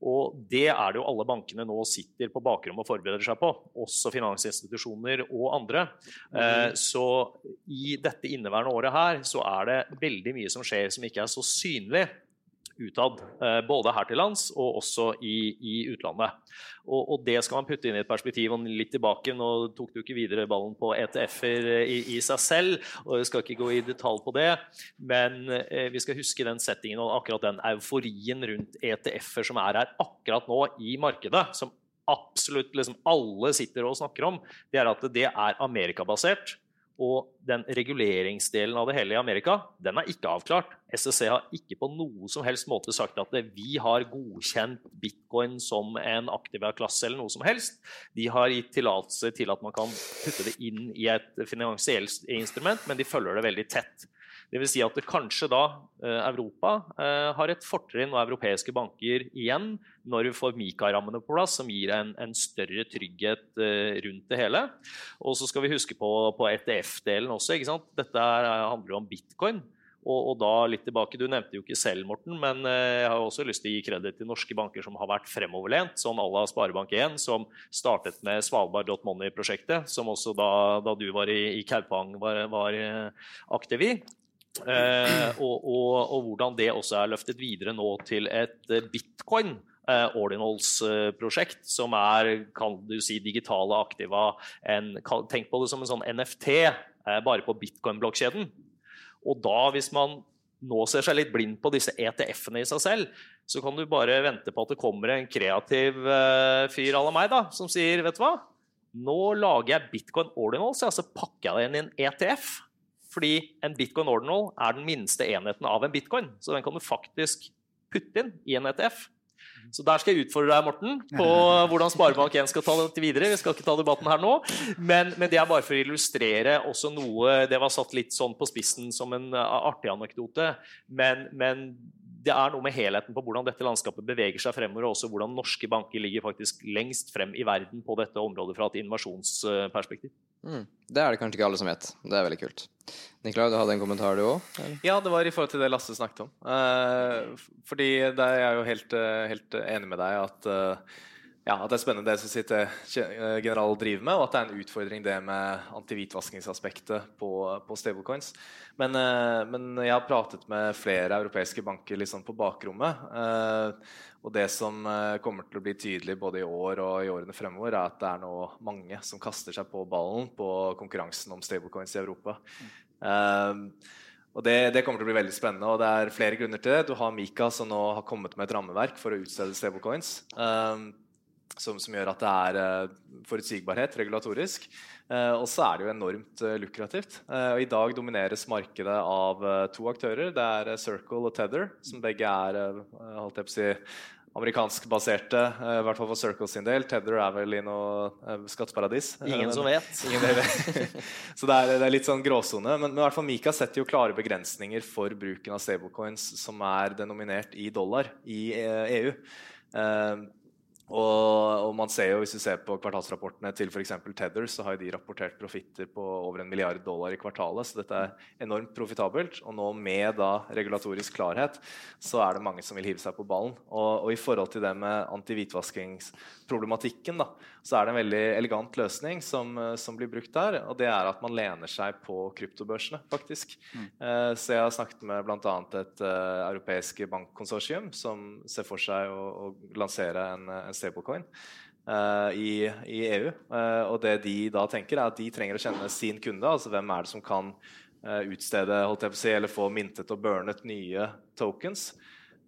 Og Det er det jo alle bankene nå sitter på bakrommet og forbereder seg på. Også finansinstitusjoner og andre. Eh, så i dette inneværende året her så er det veldig mye som skjer som ikke er så synlig utad. Eh, både her til lands og også i, i utlandet. Og, og, det skal man putte inn i et perspektiv og litt tilbake. Nå tok du ikke videre ballen på ETF-er i, i, seg selv, og jeg skal ikke gå i detalj på det. Men eh, vi skal huske den settingen og akkurat den euforien rundt ETF-er som er her akkurat nå i markedet. som absolutt liksom alle sitter og snakker om, det er at det er amerikabasert. Og den reguleringsdelen av det hele i Amerika den er ikke avklart. SSC har ikke på noe som helst måte sagt at vi har godkjent bitcoin som en aktiva-klasse eller noe som helst. De har gitt tillatelse til at man kan putte det inn i et finansielt instrument, men de følger det veldig tett. Dvs. Si at det kanskje da eh, Europa eh, har et fortrinn, og europeiske banker igjen, når vi får Mika-rammene på plass, som gir en, en større trygghet eh, rundt det hele. Og så skal vi huske på, på ETF-delen også. ikke sant? Dette handler jo om bitcoin. Og, og, da litt tilbake, Du nevnte jo ikke selv, Morten, men jeg har også lyst til å gi kreditt til norske banker som har vært fremoverlent, sånn à la Sparebank1, som startet med Svalbard.money-prosjektet, som også da, da, du var i, i Kaupang var, var aktiv i. Eh, og, og, og, hvordan det også er løftet videre nå til et eh, bitcoin. Eh, Ordinals-prosjekt, som er kan du si, digitale aktiva. En, tenk på det som en sånn NFT, eh, bare på bitcoin-blokkjeden. Og da, hvis man nå ser seg litt blind på disse ETF-ene i seg selv, så kan du bare vente på at det kommer en kreativ fyr à la meg da, som sier vet du hva, nå lager jeg bitcoin ordinals, ja, så pakker jeg det inn i en ETF. Fordi en bitcoin ordinal er den minste enheten av en bitcoin. Så den kan du faktisk putte inn i en ETF. Så der skal jeg utfordre deg, Morten, på hvordan Sparebank1 skal ta det videre. Vi skal ikke ta debatten her nå, men, men, det er bare for å illustrere også noe Det var satt litt sånn på spissen som en artig anekdote, men, men det er noe med helheten på hvordan dette landskapet beveger seg fremover, og også hvordan norske banker ligger faktisk lengst frem i verden på dette området fra et innovasjonsperspektiv. Mm. Det er det kanskje ikke alle som vet. Det er veldig kult. Nikolai, du hadde en kommentar du òg? Ja, det var i forhold til det Lasse snakket om. Uh, fordi der er jeg jo helt, uh, helt enig med deg at uh, ja, at det er spennende det som sitter general driver med, og at det er en utfordring det med antihvitvaskingsaspektet på, på stablecoins. Men, eh, men, jeg har pratet med flere europeiske banker liksom på bakrommet. Eh, og det som eh, kommer til å bli tydelig både i år og i årene fremover, er at det er nå mange som kaster seg på ballen på konkurransen om stablecoins i Europa. Mm. Og det, det, kommer til å bli veldig spennende. og Det er flere grunner til det. Du har Mika, som nå har kommet med et rammeverk for å utstede stablecoins. Um, som, som, gjør at det er uh, forutsigbarhet regulatorisk. Uh, og så er det jo enormt uh, lukrativt. Og I dag domineres markedet av to aktører. Det er Circle og Tether, som begge er holdt jeg på å si, amerikanskbaserte, i hvert fall for Circle sin del. Tether er vel i noe skatteparadis. Ingen som vet. Ingen vet. så det er, det er, litt sånn gråsone. Men, men, i hvert fall Mika setter jo klare begrensninger for bruken av stablecoins som er denominert i dollar i EU. Og, og, man ser jo, Hvis du ser på kvartalsrapportene til f.eks. Tether, så har de rapportert profitter på over en milliard dollar i kvartalet. Så dette er enormt profitabelt. Og nå med da regulatorisk klarhet så er det mange som vil hive seg på ballen. Og, og i forhold til det med antihvitvaskingsproblematikken, da, så er det en veldig elegant løsning som, som, blir brukt der. Og det er at man lener seg på kryptobørsene, faktisk. Mm. Uh, så jeg har snakket med bl.a. et uh, europeisk bankkonsortium som ser for seg å, å lansere en, en stablecoin. Uh, i, i, EU. Uh, og det de da tenker, er at de trenger å kjenne sin kunde. altså Hvem er det som kan uh, utstede holdt jeg på å si, eller få mintet og burnet nye tokens.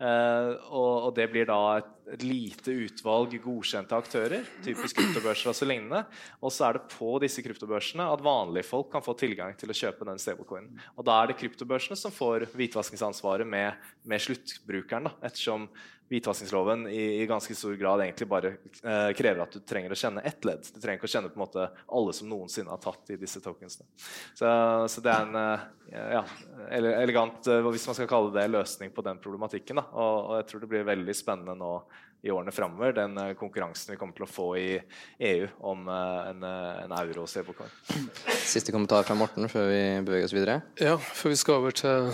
Og, og, det blir da et, et, lite utvalg godkjente aktører. typisk kryptobørser og så lignende. Og så er det på disse kryptobørsene at vanlige folk kan få tilgang til å kjøpe den stablecoinen. Og da er det kryptobørsene som får hvitvaskingsansvaret med, med sluttbrukeren. Da, ettersom hvitvaskingsloven i, i, ganske stor grad egentlig bare eh, krever at du trenger å kjenne ett ledd. Du trenger ikke å kjenne på en måte alle som noensinne har tatt i disse tokensene. Så, så det er en eh, ja, elegant, eh, hvis man skal kalle det, løsning på den problematikken. Da. Og, og jeg tror det blir veldig spennende nå i årene framover, den uh, konkurransen vi kommer til å få i EU om uh, en, uh, en euro stablecoin. Siste kommentar fra Morten før vi beveger oss videre? Ja, før vi skal over til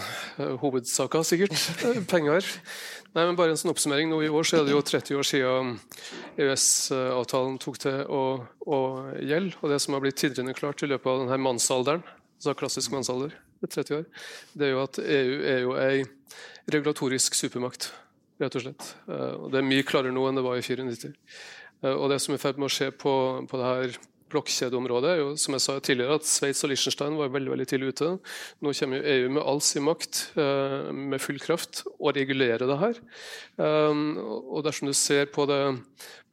hovedsaka, sikkert. Penger. Nei, men bare en sånn oppsummering. Nå I år så er det jo 30 år siden EØS-avtalen tok til å, å gjelde. Og det som har blitt tidligere klart i løpet av denne mannsalderen, altså klassisk mannsalder, 30 år, det er jo at EU er jo ei regulatorisk supermakt, rett og slett. Eh, og det er mye klarere nå enn det var i 94. Eh, og det som er i ferd med å skje på, på det her blokkjedeområdet er jo, som jeg sa tidligere, at Sveits og Liechtenstein var veldig veldig tidlig ute. Nå kommer jo EU med all sin makt eh, med full kraft og regulerer det her. Um, og dersom du ser på det,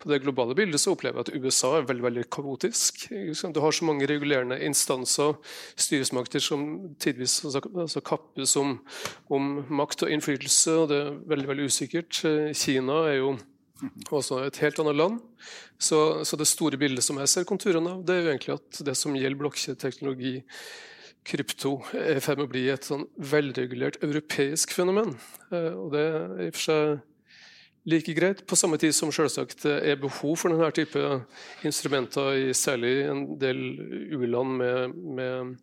på det, globale bildet, så opplever jeg at USA er veldig veldig kaotisk. Du har så mange regulerende instanser, styresmakter, som tidvis altså, kappes om, om makt og innflytelse, og det er veldig, veldig usikkert. Eh, Kina er jo også et helt annet land. Så, så, det store bildet som jeg ser konturene av, det er jo egentlig at det som gjelder blokkjedeteknologi, krypto, er i ferd med å bli et sånn velregulert europeisk fenomen. Eh, og det er i og for seg like greit, på samme tid som selvsagt er behov for denne type instrumenter i særlig en del u-land med, med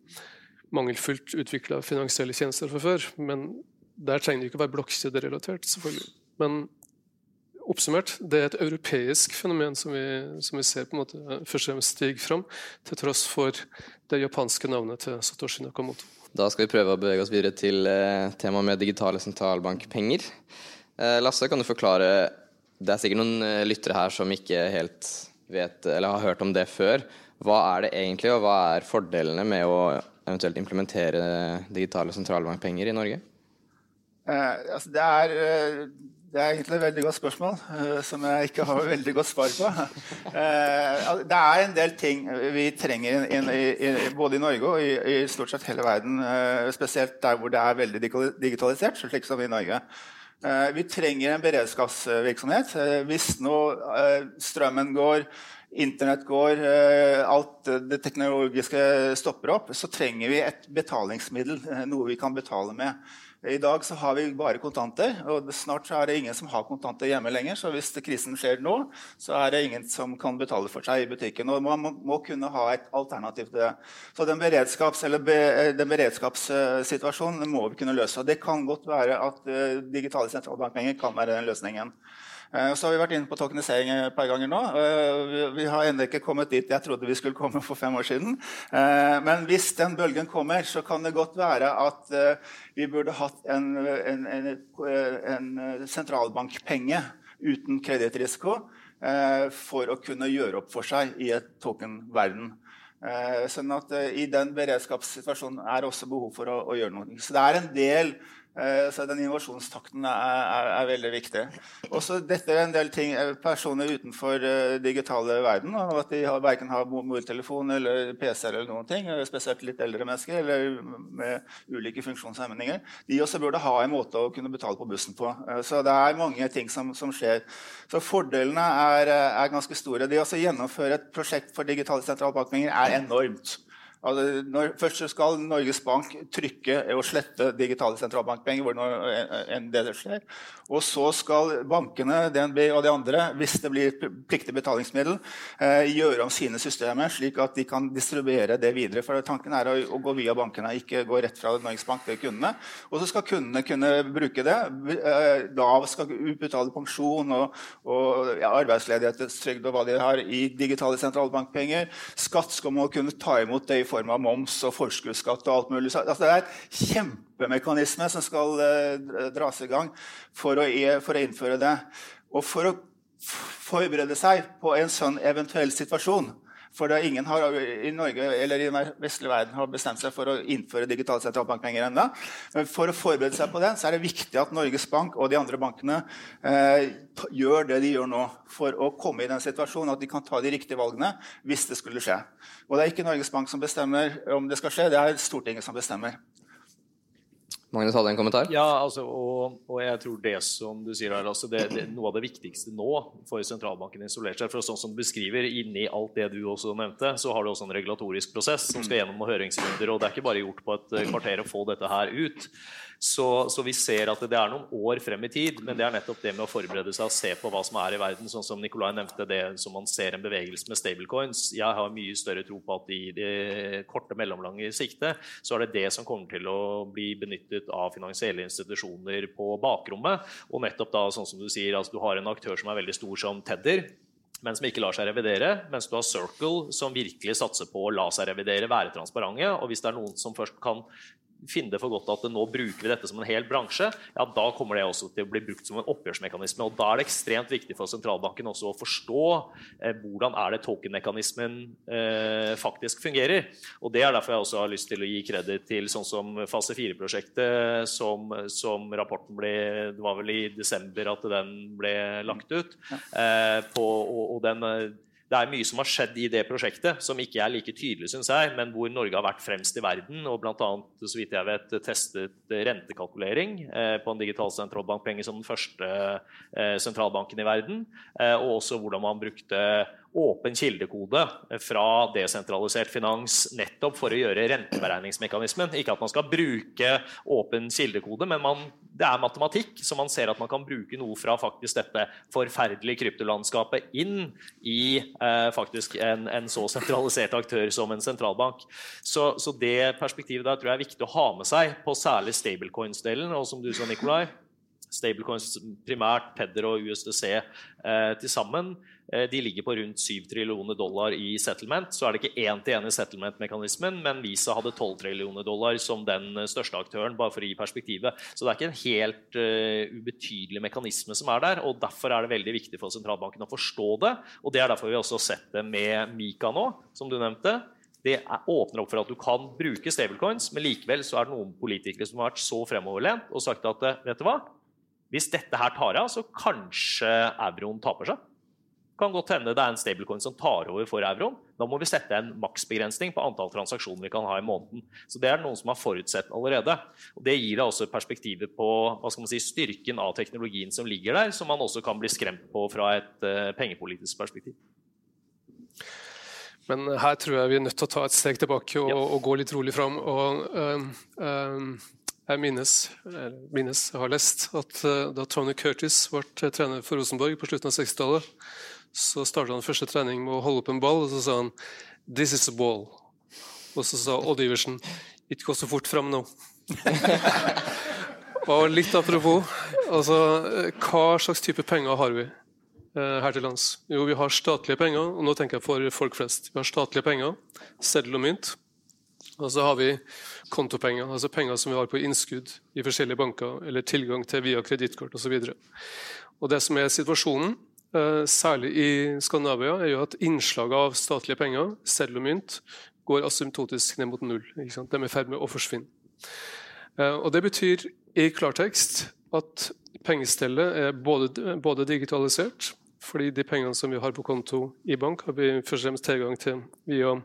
mangelfullt utvikla finansielle tjenester fra før. Men der trenger det ikke å være blokkjederelatert, selvfølgelig. Men oppsummert, det er et europeisk fenomen som vi, som vi ser på en måte først og fremst stige fram, til tross for det japanske navnet til Satoshi Nakamoto. Da skal vi prøve å bevege oss videre til eh, temaet med digitale sentralbankpenger. Eh, Lasse, kan du forklare Det er sikkert noen eh, lyttere her som ikke helt vet eller har hørt om det før. Hva er det egentlig, og hva er fordelene med å eventuelt implementere digitale sentralbankpenger i Norge? Eh, altså det er eh, det er egentlig et veldig godt spørsmål uh, som jeg ikke har veldig godt svar på. Uh, det er en del ting vi trenger både i Norge og i, stort sett hele verden. Uh, spesielt der hvor det er veldig digitalisert, slik som i Norge. vi trenger en beredskapsvirksomhet. hvis nå strømmen går, Internett går, alt det teknologiske stopper opp, så trenger vi et betalingsmiddel. Noe vi kan betale med. I dag så har vi bare kontanter, og snart er det ingen som har kontanter hjemme lenger. Så hvis krisen skjer nå, så er det ingen som kan betale for seg i butikken. Og man må, kunne ha et alternativ til det. Så den, beredskaps, be, den beredskapssituasjonen må vi kunne løse. Og det kan godt være at uh, digitale sentralbankpenger kan være den løsningen. Eh, så har vi vært inne på tokenisering et par ganger nå. Eh, vi har ennå ikke kommet dit jeg trodde vi skulle komme for fem år siden. Eh, men hvis den bølgen kommer, så kan det godt være at vi burde hatt en, en, en, en sentralbankpenge uten kredittrisiko for å kunne gjøre opp for seg i et token-verden. Sånn at I den beredskapssituasjonen er det også behov for å, å gjøre noe. Så det er en del så den innovasjonstakten er, er, er veldig viktig. Også dette er en del ting eh, personer utenfor uh, digitale verden. At de har, verken har mobiltelefon eller PC eller noen ting. Spesielt litt eldre mennesker eller med ulike funksjonshemninger. De også burde ha en måte å kunne betale på bussen på. Så det er mange ting som, som skjer. Så fordelene er, er ganske store. Det å gjennomføre et prosjekt for digitale sentralbakninger er enormt. Altså, når, først skal Norges Bank trykke og slette digitale sentralbankpenger hvor en del skjer. Og så skal bankene, DNB og de andre, hvis det blir pliktig betalingsmiddel, eh, gjøre om sine systemer slik at de kan distribuere det videre. For tanken er å, å gå via bankene, ikke gå rett fra Norges Bank til kundene. Og så skal kundene kunne bruke det. Eh, skal utbetale pensjon og, og ja, arbeidsledighetstrygd og hva de har i digitale sentralbankpenger. Skatt skal man kunne ta imot det i form av moms og forskuddsskatt og alt mulig. Altså, det er et kjempemekanisme som skal uh, dras i gang for å, for å, innføre det. Og for å forberede seg på en sånn eventuell situasjon for er ingen har, i Norge eller i den vestlige verden har bestemt seg for å innføre digitale sentralbankpenger ennå. Men for å forberede seg på det, så er det viktig at Norges Bank og de andre bankene eh, gjør det de gjør nå, for å komme i den situasjonen at de kan ta de riktige valgene hvis det skulle skje. Og det er ikke Norges Bank som bestemmer om det skal skje, det er Stortinget som bestemmer. Magnus hadde en kommentar? Ja, altså, og, og, jeg tror det som du sier her, altså det, det, Noe av det viktigste nå for sentralbanken isolert seg, for sånn som du beskriver, inni alt det du også nevnte, så har du også en regulatorisk prosess som skal gjennom noen høringsrunder. og Det er ikke bare gjort på et kvarter å få dette her ut. Så, så, vi ser at det er noen år frem i tid, men det er nettopp det med å forberede seg og se på hva som er i verden. Sånn som Nikolai nevnte, det som man ser en bevegelse med stablecoins. Jeg har mye større tro på at i det korte, mellomlange sikte så er det det som kommer til å bli benyttet av finansielle institusjoner på bakrommet. Og nettopp da, sånn som du sier, altså du har en aktør som er veldig stor som Tedder men som ikke lar seg revidere. Mens du har Circle, som virkelig satser på å la seg revidere, være transparente. Og hvis det er noen som først kan finne det for godt at nå bruker vi dette som en hel bransje, ja, da kommer det også til å bli brukt som en oppgjørsmekanisme. og Da er det ekstremt viktig for sentralbanken også å forstå eh, hvordan er det token-mekanismen eh, faktisk fungerer. og Det er derfor jeg også har lyst til å gi kreditt til sånn som fase 4-prosjektet, som, som, rapporten ble Det var vel i desember at den ble lagt ut. Eh, på, og, og den det er mye som har skjedd i det prosjektet som ikke er like tydelig, synes jeg, men hvor Norge har vært fremst i verden og bl.a. så vidt jeg vet, testet rentekalkulering eh, på en digital sentralbankpenge som den første eh, sentralbanken i verden. Eh, og også hvordan man brukte åpen kildekode fra desentralisert finans nettopp for å gjøre renteberegningsmekanismen. Ikke at man skal bruke åpen kildekode, men man, det er matematikk, så man ser at man kan bruke noe fra faktisk dette forferdelige kryptolandskapet inn i eh, faktisk en, en, så sentralisert aktør som en sentralbank. Så, så, det perspektivet der tror jeg er viktig å ha med seg på særlig stablecoins-delen. Og som du sa, Nikolai, stablecoins primært, Pedder og USDC eh, til sammen de ligger på rundt 7 trillioner dollar i settlement. Så er det ikke én-til-én i settlement-mekanismen, men Visa hadde 12 trillioner dollar som den største aktøren, bare for å gi perspektivet. Så det er ikke en helt uh, ubetydelig mekanisme som er der. og Derfor er det veldig viktig for sentralbanken å forstå det. og Det er derfor vi også har sett det med Mika nå, som du nevnte. Det åpner opp for at du kan bruke stablecoins, men likevel så er det noen politikere som har vært så fremoverlent og sagt at vet du hva, hvis dette her tar av, så kanskje euroen taper seg kan godt hende det er en stablecoin som tar over for euroen. Da må vi sette en maksbegrensning på antall transaksjoner vi kan ha i måneden. Så Det er noen som har forutsett allerede. Og Det gir da også perspektivet på hva skal man si, styrken av teknologien som ligger der, som man også kan bli skremt på fra et uh, pengepolitisk perspektiv. Men her tror jeg vi er nødt til å ta et steg tilbake og, ja. og gå litt rolig fram. Og, uh, uh, jeg minnes, minnes, jeg har lest at da Tony Curtis ble trener for Rosenborg på slutten av 60-tallet, så starta han første trening med å holde opp en ball, og så sa han 'This is a ball'. Og så sa Odd Iversen 'It går så fort fram nå'. og litt apropos, altså, hva slags type penger har vi eh, her til lands? Jo, vi har statlige penger, og nå tenker jeg for folk flest. Vi har statlige penger, seddel og mynt. Og så har vi kontopenger, altså penger som vi har på innskudd i forskjellige banker, eller tilgang til via kredittkort osv. Det som er situasjonen, særlig i Skandinavia, er jo at innslaget av statlige penger, selv og mynt, går asymptotisk ned mot null. De er i ferd med å forsvinne. Eh, og Det betyr i klartekst at pengestellet er både, både, digitalisert, fordi de pengene som vi har på konto i bank, har vi først og fremst tilgang til via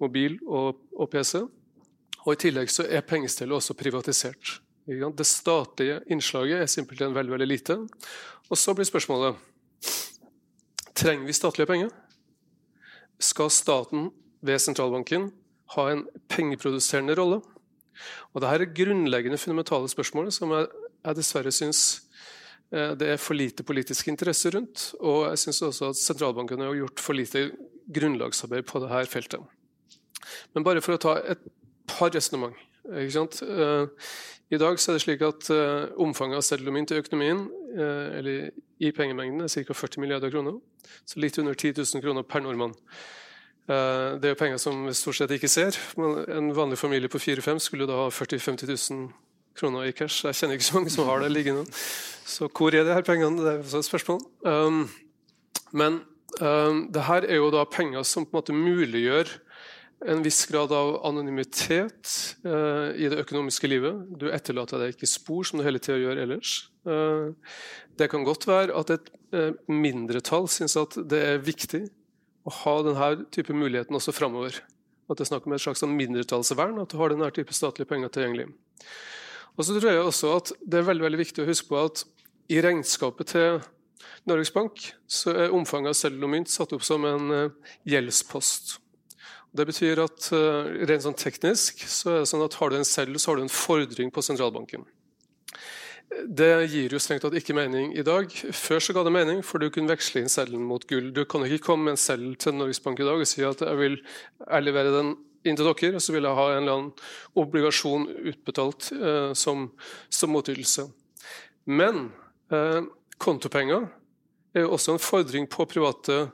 mobil og, og PC. Og I tillegg så er pengestellet også privatisert. Det statlige innslaget er simpelthen veldig, veldig lite. Og så blir spørsmålet Trenger vi statlige penger? Skal staten ved sentralbanken ha en pengeproduserende rolle? Og Dette er grunnleggende fundamentale spørsmål som jeg, dessverre syns eh, det er for lite politisk interesse rundt. Og jeg syns også at sentralbankene har gjort for lite grunnlagsarbeid på dette feltet. Men bare for å ta et par resonnement. Uh, I dag er det slik at uh, omfanget av mynt i økonomien uh, eller i pengemengden er ca. 40 milliarder kroner. Så litt under 10 000 kroner per nordmann. Det er penger som vi stort sett ikke ser. Men en vanlig familie på 4-5 skulle da ha 40 000-50 000 kroner i cash. Jeg kjenner ikke så mange som har det liggende. Så hvor er de her pengene? Det er også et spørsmål. Um, men um, det her er jo da penger som på en måte muliggjør en viss grad av anonymitet eh, i det økonomiske livet. Du etterlater deg ikke spor, som du hele tida gjør ellers. Eh, det kan godt være at et eh, mindretall syns at det er viktig å ha denne type muligheten også framover. At det er snakk om et slags sånn mindretallsvern, at du har denne type statlige penger tilgjengelig. Og så tror jeg også at Det er veldig, veldig viktig å huske på at i regnskapet til Norges Bank så er omfanget av seddel og mynt satt opp som en gjeldspost. Det betyr at uh, rent sånn teknisk så er det sånn at har du en selv, så har du en fordring på sentralbanken. Det gir jo strengt tatt ikke mening i dag. Før så ga det mening, for du kunne veksle inn cellen mot gull. Du kan ikke komme med en cell til Norges Bank i dag og si at jeg vil levere den inn til dere, og så vil jeg ha en eller annen obligasjon utbetalt eh, som, som motytelse. Men eh, kontopenger er jo også en fordring på private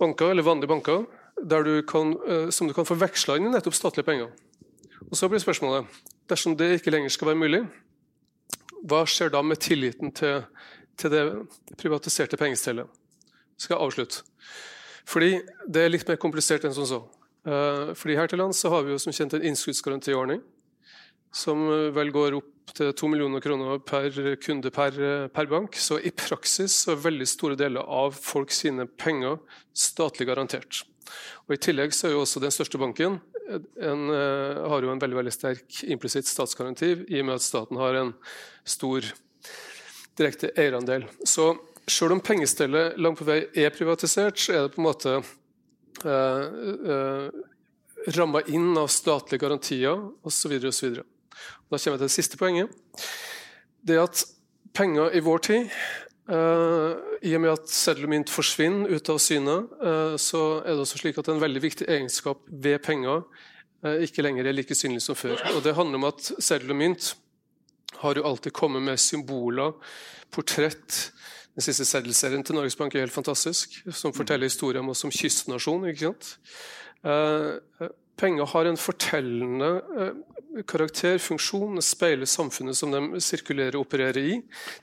banker, eller vanlige banker du kan, eh, som du kan få veksla inn i nettopp statlige penger. Og Så blir spørsmålet dersom det ikke lenger skal være mulig, hva skjer da med tilliten til, til det privatiserte pengestellet? Skal jeg avslutte. Fordi Det er litt mer komplisert enn som så. Eh, fordi Her til lands har vi jo som kjent en innskuddsgarantiordning som eh, vel går opp til 2 millioner kroner per kunde per, per, bank. Så i praksis så er veldig store deler av folk sine penger statlig garantert. Og I tillegg så er jo også den største banken en, uh, har jo en veldig veldig sterk implisitt statsgaranti, i og med at staten har en stor direkte eierandel. Så selv om pengestellet langt på vei er privatisert, så er det på en måte uh, uh, ramma inn av statlige garantier osv. Da kommer jeg til det siste poenget. Det at penger i vår tid I og med at mynt forsvinner ut av syne, uh, så er det også slik at en veldig viktig egenskap ved penger uh, ikke lenger er like synlig som før. Og Det handler om at seddel og mynt har jo alltid kommet med symboler, portrett. Den siste seddelserien til Norges Bank er helt fantastisk, som forteller historien om oss som kystnasjon. ikke sant? Penger har en fortellende karakter, funksjon, speiler samfunnet som de sirkulerer og opererer i.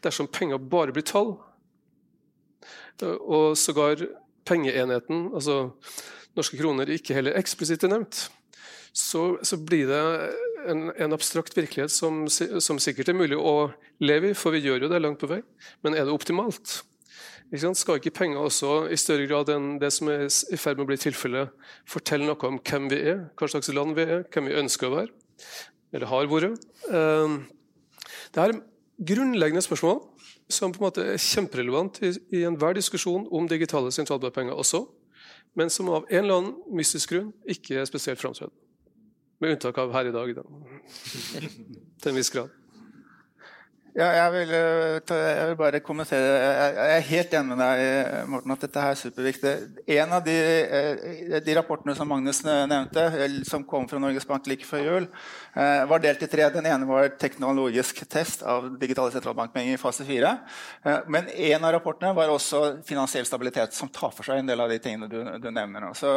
Dersom penger bare blir tall, og sågar pengeenheten, altså norske kroner, ikke heller eksplisitt er nevnt, så, så, blir det en, en abstrakt virkelighet som, som, sikkert er mulig å leve i, for vi gjør jo det langt på vei. Men er det optimalt? Ikke Skal ikke penger også i større grad enn det som er i ferd med å bli tilfellet, fortelle noe om hvem vi er, hva slags land vi er, hvem vi ønsker å være? Eller har vært. Ehm, det er grunnleggende spørsmål som på en måte er kjemperelevant i enhver diskusjon om digitale sentralbankpenger også, men som av en eller annen mystisk grunn ikke er spesielt framtredende. Med unntak av her i dag, da. til en viss grad. Ja, jeg vil, eh, jeg vil, bare kommentere. Jeg er helt enig med deg, Morten, at dette er superviktig. En av de, eh, de, rapportene som Magnus nevnte, som kom fra Norges Bank like før jul, eh, var delt i tre. Den ene var teknologisk test av digitale sentralbankpenger i fase fire. Men en av rapportene var også finansiell stabilitet, som tar for seg en del av de tingene du, du nevner. Så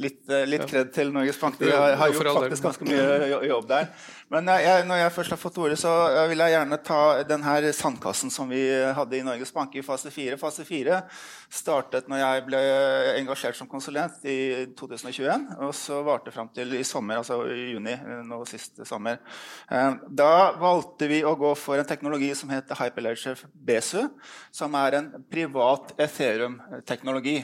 litt, litt kred til Norges Bank. De har, har gjort faktisk ganske mye jobb der. Men jeg, når jeg først har fått ordet, så vil jeg gjerne ta denne sandkassen som vi hadde i Norges Bank i fase 4. Fase 4 startet når jeg ble engasjert som konsulent i 2021. Og så varte fram til i sommer, altså i juni nå sist sommer. Eh, da valgte vi å gå for en teknologi som heter Hyperledger Besu, som er en privat Ethereum-teknologi.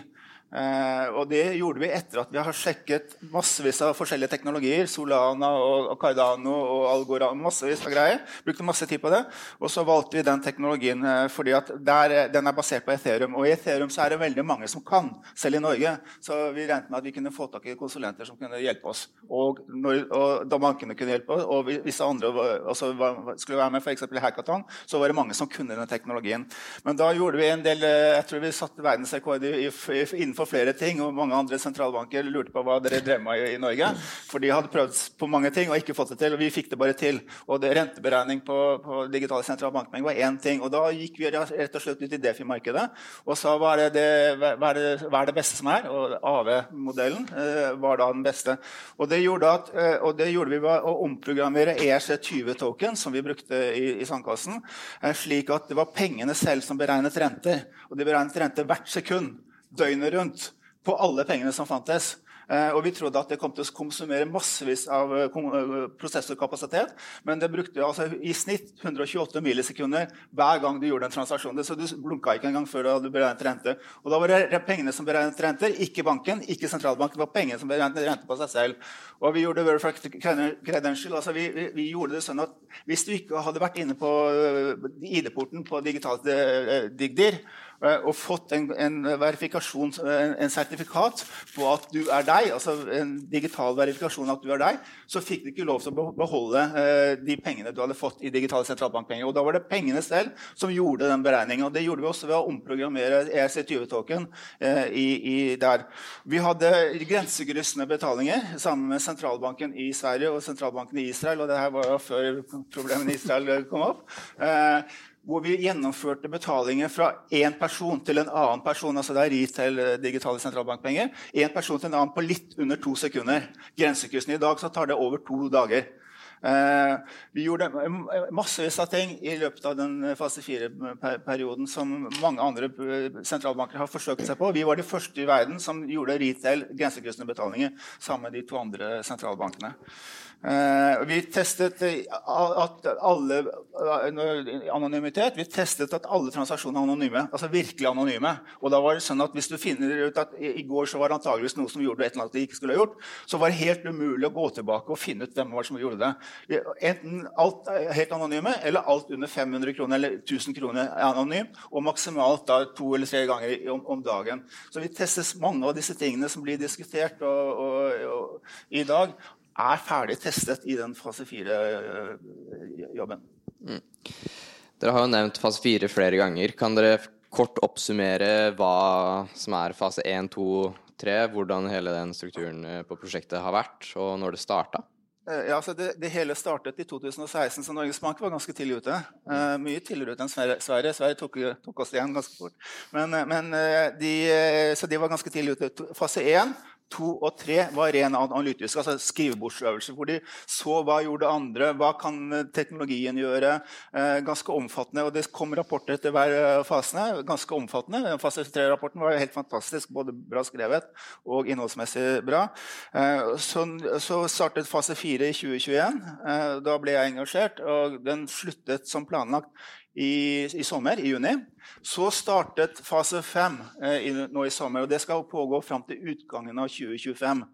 Eh, og det gjorde vi etter at vi har sjekket massevis av forskjellige teknologier. Solana og, Cardano og Algora. massevis av greier. Brukte masse tid på det. Og så valgte vi den teknologien eh, fordi der, den er basert på Ethereum. Og i Ethereum så er det veldig mange som kan, selv i Norge. Så vi regnet med at vi kunne få tak i konsulenter som kunne hjelpe oss. Og, når, og da bankene kunne hjelpe oss, og hvis andre også var, skulle være med, f.eks. Hackathon, så var det mange som kunne den teknologien. Men da gjorde vi en del eh, Jeg tror vi satte verdensrekord innenfor for flere ting, og mange andre sentralbanker lurte på hva dere drev med i, Norge. For de hadde prøvd på mange ting og ikke fått det til, og vi fikk det bare til. Og det, renteberegning på, på digitale sentralbankpenger var én ting. Og da gikk vi rett og slett ut i Defi-markedet og sa hva er det, hva er det, hva er det beste som er? Og AV-modellen eh, var da den beste. Og det gjorde, at, eh, og det gjorde vi ved å omprogrammere ERC20-token, som vi brukte i, i Sandkassen, eh, slik at det var pengene selv som beregnet renter. Og de beregnet renter hvert sekund døgnet rundt på alle pengene som fantes. Uh, og vi trodde at det kom til å konsumere massevis av uh, prosessorkapasitet. Men det brukte altså, i snitt 128 millisekunder hver gang du gjorde en transaksjon. Så du blunka ikke engang før du hadde beregnet rente. Og da var det pengene som beregnet renter, ikke banken, ikke sentralbanken. Det var pengene som beregnet rente på seg selv. Og vi gjorde verified credential. Altså, vi, vi, vi, gjorde det sånn at hvis du ikke hadde vært inne på ID-porten på digitalt Digdir, Eh, og fått en, en en, en, sertifikat på at du er deg, altså en digital verifikasjon at du er deg, så fikk du ikke lov til å beholde eh, de pengene du hadde fått i digitale sentralbankpenger. Og da var det pengene selv som gjorde den beregningen. Og det gjorde vi også ved å omprogrammere ERC20-token eh, der. Vi hadde grensekryssende betalinger sammen med sentralbanken i Sverige og sentralbanken i Israel. og det her var før problemene i Israel kom opp. Eh, hvor vi gjennomførte betalinger fra én person til en annen person. altså det er retail eh, digitale sentralbankpenger. en person til en annen på litt under to sekunder. Grensekryssende i dag så tar det over to dager. Eh, vi gjorde massevis av ting i løpet av den fase fire-perioden som mange andre eh, sentralbanker har forsøkt seg på. Vi var de første i verden som gjorde retail grensekryssende betalinger sammen med de to andre sentralbankene. Uh, vi testet at alle uh, anonymitet. Vi testet at alle transaksjoner er anonyme. altså virkelig anonyme. Og da var det sånn at Hvis du finner ut at i, går så var det antageligvis noe som gjorde et eller annet de ikke skulle ha gjort, så var det helt umulig å gå tilbake og finne ut hvem var som gjorde det. Enten alt helt anonyme, eller alt under 500 kroner eller 1000 kroner er anonym. Og maksimalt da to eller tre ganger om, om dagen. Så vi testet mange av disse tingene som blir diskutert og, og, og, i dag er ferdig testet i den fase fire-jobben. Mm. Dere har jo nevnt fase fire flere ganger. Kan dere kort oppsummere hva som er fase én, to, tre? Hvordan hele den strukturen eh, på prosjektet har vært, og når det starta? Eh, ja, altså det, det, hele startet i 2016, så Norges Bank var ganske tidlig ute. Uh, mye tidligere ute enn Sverige. Sverige, Sverige tok, tok, oss igjen ganske fort. Men, men de, så de var ganske tidlig ute. Fase 1 to og tre var ren analytisk, altså skrivebordsøvelse. Hvor de så hva gjorde andre, hva kan eh, teknologien gjøre. Eh, ganske omfattende. Og det kom rapporter etter hver fasene, fase. Ganske omfattende. Fase tre-rapporten var helt fantastisk. Både bra skrevet og innholdsmessig bra. Eh, så, startet fase fire i 2021. Eh, da ble jeg engasjert, og den sluttet som planlagt i, i, sommer, i juni. Så startet fase fem eh, nå i sommer. og Det skal pågå fram til utgangen av 2025.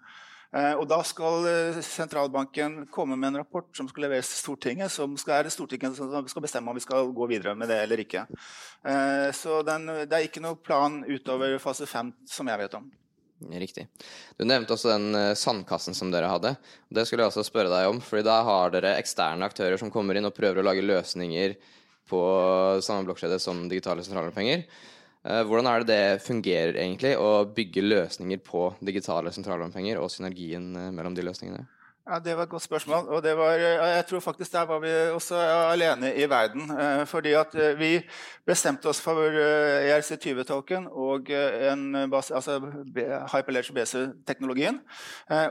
Eh, og Da skal eh, sentralbanken komme med en rapport som skal leveres til Stortinget. som skal, er Stortinget som skal bestemme om vi skal gå videre med det eller ikke. Eh, så den, Det er ikke noe plan utover fase fem som jeg vet om. Riktig. Du nevnte også den uh, sandkassen som dere hadde. Det skulle jeg også spørre deg om, fordi da har dere eksterne aktører som kommer inn og prøver å lage løsninger på samme blokkjede som digitale sentralbankpenger. Eh, hvordan er det det fungerer egentlig å bygge løsninger på digitale sentralbankpenger og synergien eh, mellom de løsningene? Ja, Det var et godt spørsmål. og var, Jeg tror faktisk der var vi også alene i verden. Eh, fordi at eh, vi bestemte oss for ERC20-token eh, og en base, altså Hyperledger BC-teknologien.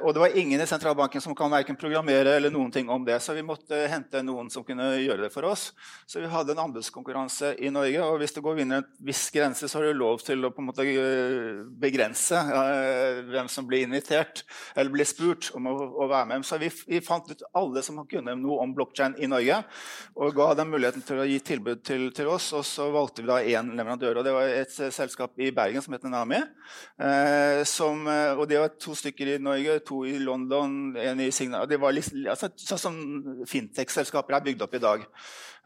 Og det var ingen i sentralbanken som kan verken programmere eller noen ting om det. Så vi måtte hente noen som kunne gjøre det for oss. Så vi hadde en anbudskonkurranse i Norge. Og hvis det går under en viss grense, så har du lov til å på en måte begrense hvem som blir invitert eller blir spurt om å, å være med Så vi, vi, fant ut alle som kunne noe om blokkjede i Norge, og ga dem muligheten til å gi tilbud til, til oss. Og så valgte vi da én leverandør, og det var et selskap i Bergen som heter Nami. Eh, som, eh, og det var to stykker i Norge, to i London, en i Signal. Det var liksom, altså, sånn som fintech-selskaper er bygd opp i dag.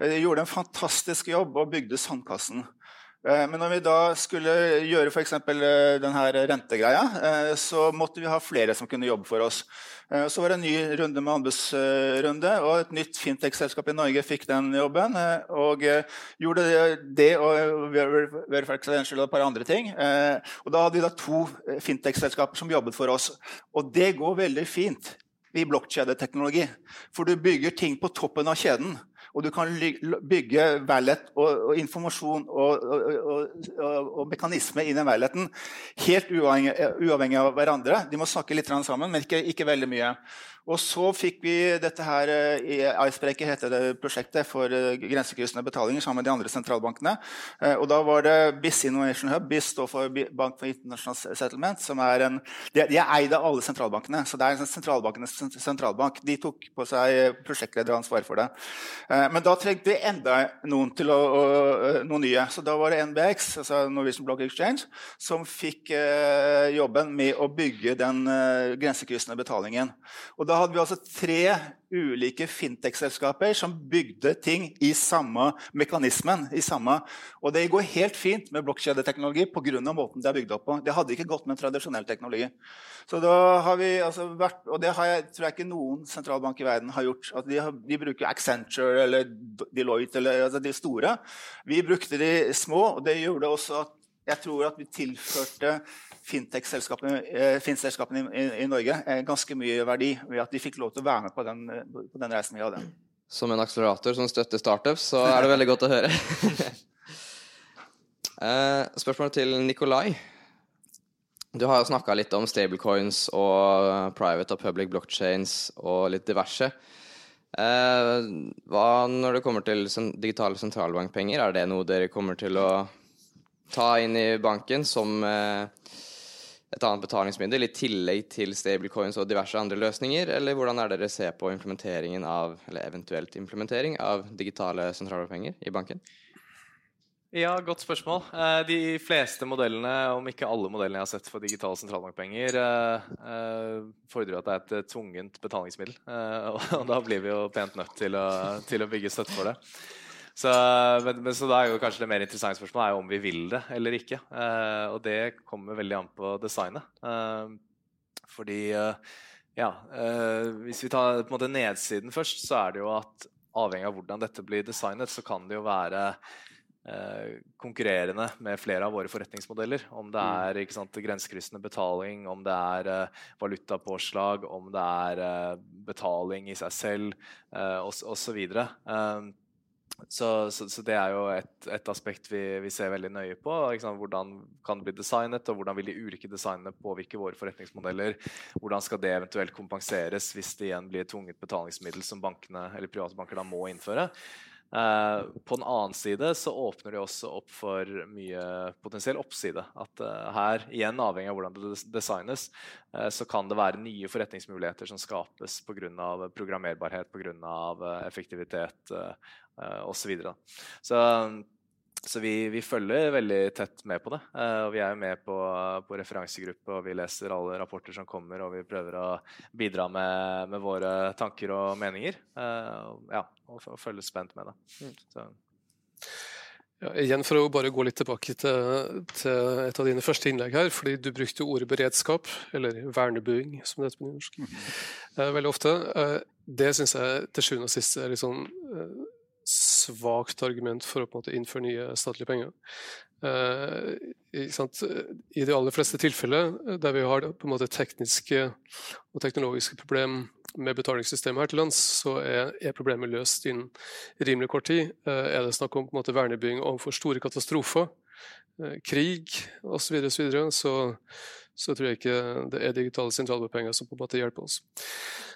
De gjorde en fantastisk jobb og bygde Sandkassen. Eh, men når vi da skulle gjøre f.eks. Eh, denne rentegreia, eh, så måtte vi ha flere som kunne jobbe for oss. Så var det en ny runde med anbudsrunde, og et nytt fintech-selskap i Norge fikk den jobben. Og gjorde det og Verifax og et par andre ting. Og da hadde vi da to fintech-selskaper som jobbet for oss. Og det går veldig fint i blokkjedeteknologi. For du bygger ting på toppen av kjeden. Og du kan bygge vallet og, og informasjon og, og, og, mekanisme i den valleten helt uavhengig, uavhengig, av hverandre. De må snakke litt sammen, men ikke, ikke veldig mye. Og så fikk vi dette her eh, i Icebreaker heter det prosjektet for eh, grensekryssende betalinger sammen med de andre sentralbankene. Eh, og da var det BIS Innovation Hub. BIS står for Bank for International Settlement. som er en, De er eid av alle sentralbankene, så det er en sentralbankenes sentralbank. De tok på seg prosjektlederansvaret for det. Men da trengte vi enda noen, til å, noen nye. Så da var det NBX, altså Norwegian Block Exchange, som fikk jobben med å bygge den grensekryssende betalingen. Og da da hadde vi altså tre ulike fintech-selskaper som bygde ting i samme mekanismen. I samme, og det går helt fint med blokkjedeteknologi pga. måten det er bygd opp på. Det hadde ikke gått med tradisjonell teknologi. Så da har vi altså vært, Og det jeg, tror jeg ikke noen sentralbank i verden har gjort. at de, har, de, bruker Accenture eller Deloitte eller altså de store. Vi brukte de små, og det gjorde også at jeg tror at vi tilførte fintech-selskapene eh, i, i, Norge eh, ganske mye verdi ved at de fikk lov til å være med på den, eh, på den reisen vi hadde. Som en akselerator som støtter startups, så er det veldig godt å høre. Spørsmålet til Nikolai. Du har jo snakka litt om stablecoins og private og public blockchains og litt diverse. Hva når det kommer til digitale sentralbankpenger, er det noe dere kommer til å ta inn i banken som et annet betalingsmiddel i tillegg til stablecoins og diverse andre løsninger? Eller hvordan er dere ser på implementeringen av, eller eventuelt implementering av digitale sentralbankpenger i banken? Ja, godt spørsmål. Eh, de fleste modellene, om ikke alle modellene jeg har sett for digitale sentralbankpenger, eh, eh, fordrer at det er et tvungent betalingsmiddel. Og da blir vi jo pent nødt til å, til å bygge støtte for det. Så, men, men, så da er jo kanskje det mer interessante spørsmålet er jo om vi vil det eller ikke. Eh, og det kommer veldig an på designet. Eh, fordi eh, ja, eh, Hvis vi tar på en måte nedsiden først, så er det jo at avhengig av hvordan dette blir designet, så kan det jo være eh, konkurrerende med flere av våre forretningsmodeller. Om det mm. er sant, grensekryssende betaling, om det er uh, valutapåslag, om det er betaling i seg selv uh, osv. Uh, så, så, så, det er jo et, et aspekt vi, vi, ser veldig nøye på. Hvordan kan det bli designet, og hvordan vil de ulike designene påvirke våre forretningsmodeller? Hvordan skal det eventuelt kompenseres hvis det igjen blir et tvunget betalingsmiddel som bankene, private banker da må innføre? Uh, på den annen side så åpner det også opp for mye potensiell oppside. At uh, her, igjen avhengig av hvordan det designes, uh, så kan det være nye forretningsmuligheter som skapes pga. programmerbarhet, pga. Uh, effektivitet uh, osv. Så, videre. så så vi, vi, følger veldig tett med på det. Uh, og vi er med på, på, referansegruppe, og vi leser alle rapporter som kommer, og vi prøver å bidra med, med våre tanker og meninger. Uh, ja, og, følger spent med det. Så. Ja, igjen For å bare gå litt tilbake til, til, et av dine første innlegg her. fordi Du brukte ordet beredskap, eller vernebuing, som det heter på nynorsk, uh, veldig ofte. det syns jeg til sjuende og sist er litt sånn svakt argument for å på en måte innføre nye statlige penger. Uh, I de aller fleste tilfeller eh, der vi har på en måte tekniske og teknologiske problem med betalingssystemet her til lands, så er, er problemet løst innen rimelig kort tid. Uh, er det snakk om på en måte vernebygging overfor store katastrofer, uh, krig osv., så, videre, så, så tror jeg ikke det er digitale sentralbankpenger som på en måte hjelper oss.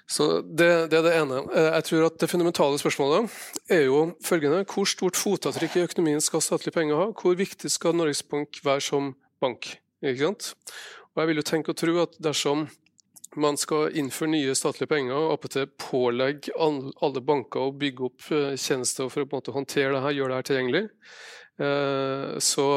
Så det, det, er det ene. Eh, jeg tror at Det fundamentale spørsmålet er jo følgende. Hvor stort fotavtrykk i økonomien skal statlige penger ha? Hvor viktig skal Norges Bank være som bank? Ikke sant? Og jeg vil jo tenke og tro at dersom man skal innføre nye statlige penger og attpåtil pålegge alle banker å bygge opp tjenester for å på en måte håndtere det her, gjøre det her tilgjengelig, så,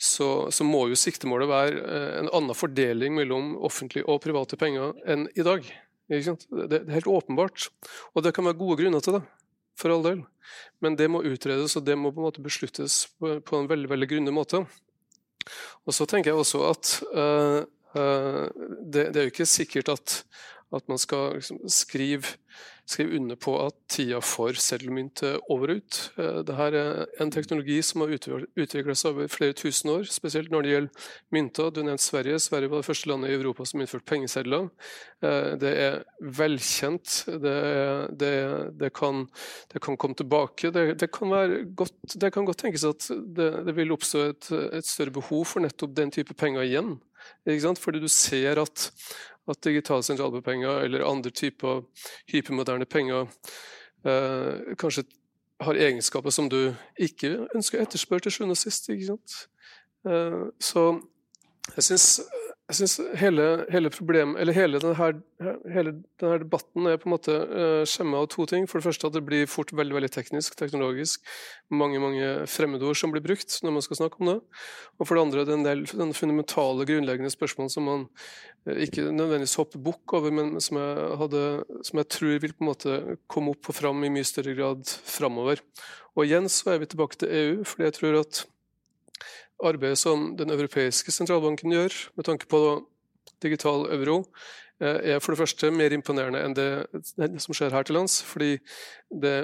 så, så, må jo siktemålet være en annen fordeling mellom offentlige og private penger enn i dag. Det, det er helt åpenbart. Og det kan være gode grunner til det for all del. Men det må utredes, og det må på en måte besluttes på, på en veldig veldig grundig måte. Og så tenker jeg også at uh, uh, det, det, er jo ikke sikkert at, at man skal liksom, skrive skrive under på at tida for seddelmynt er over ut. Eh, Dette er en teknologi som har utviklet seg over flere tusen år, spesielt når det gjelder mynter. Du nevnte Sverige. Sverige var det første landet i Europa som innførte pengesedler. Eh, det er velkjent. Det, det, det, kan, det kan, komme tilbake. Det, kan, godt, kan godt tenkes at det, vil oppstå et, et større behov for nettopp den type penger igjen. Fordi du ser at at digitale sentralbankpenger eller andre typer hypermoderne penger eh, kanskje har egenskaper som du ikke ønsker å etterspørre til sjuende og sist. Eh, så jeg syns jeg synes hele, hele, problem, hele, denne, hele denne debatten er på en måte uh, skjemma av to ting. For det første at det blir fort veldig veldig teknisk, teknologisk. Mange mange fremmedord som blir brukt når man skal snakke om det. Og for det andre det er en del den fundamentale, grunnleggende spørsmål som man uh, ikke nødvendigvis hopper bukk over, men som jeg, hadde, som jeg, tror vil på en måte komme opp og fram i mye større grad framover. Og igjen så er vi tilbake til EU, fordi jeg tror at arbeidet som Den europeiske sentralbanken gjør med tanke på digital euro, eh, er for det første mer imponerende enn det, som skjer her til lands. Fordi det,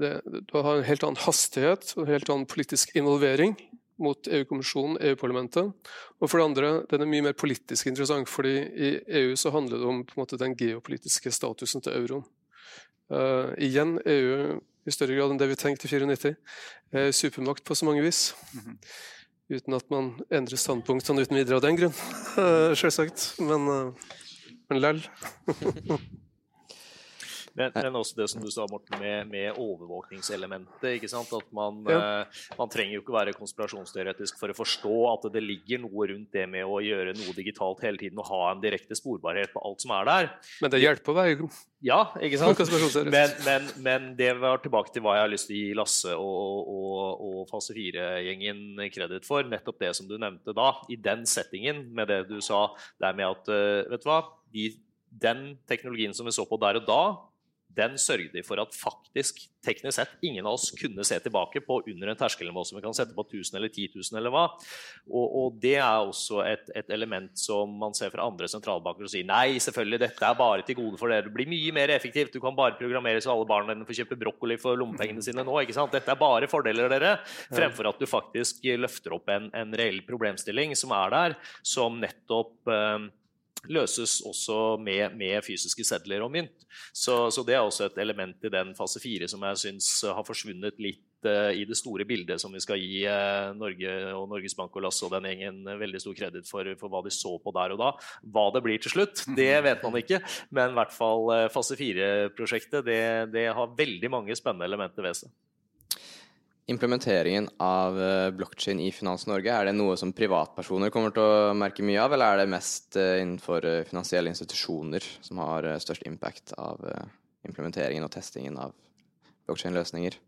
det, du har en helt annen hastighet og en helt annen politisk involvering mot EU-kommisjonen, EU-parlamentet. Og for det andre, den er mye mer politisk interessant, fordi i EU så handler det om måte, den geopolitiske statusen til euroen. Uh, igjen EU i større grad enn det vi tenkte i 94. Uh, supermakt på så mange vis. Mm -hmm uten at man endrer standpunkt sånn uten videre av den grunn. Uh, Selvsagt. Men, uh, men lell. Men, men, også det som du sa, Morten, med, med overvåkningselementet. ikke sant? At man, ja. uh, man, trenger jo ikke være konspirasjonsteoretisk for å forstå at det ligger noe rundt det med å gjøre noe digitalt hele tiden og ha en direkte sporbarhet på alt som er der. Men det hjelper å være Ja, ikke sant? Men, men, men, det var tilbake til hva jeg har lyst til å gi Lasse og, og, og fase 4-gjengen kreditt for. Nettopp det som du nevnte da, i den settingen med det du sa der med at uh, Vet du hva? De, den teknologien som vi så på der og da, den sørget de for at faktisk, teknisk sett, ingen av oss kunne se tilbake på under en terskelnivå som vi kan sette på 1000 eller 10 000 eller hva. Og, og det er også et, et, element som man ser fra andre sentralbanker og sier nei, selvfølgelig, dette er bare til gode for dere. Det blir mye mer effektivt. Du kan bare programmere så alle barna dine får kjøpe brokkoli for lommepengene sine nå. ikke sant? Dette er bare fordeler, dere. Fremfor at du faktisk løfter opp en, en reell problemstilling som er der, som nettopp eh, løses også med, med, fysiske sedler og mynt. Så, så, det er også et element i den fase fire som jeg syns har forsvunnet litt uh, i det store bildet, som vi skal gi uh, Norge og Norges Bank og Lasse og den gjengen veldig stor kreditt for, for, hva de så på der og da. Hva det blir til slutt, det vet man ikke, men i hvert fall uh, fase fire-prosjektet det, det har veldig mange spennende elementer ved seg. Implementeringen av eh, blokkjede i Finans Norge, er det noe som privatpersoner kommer til å merke mye av, eller er det mest eh, innenfor eh, finansielle institusjoner som har størst impact av implementeringen og testingen av blokkjede-løsninger?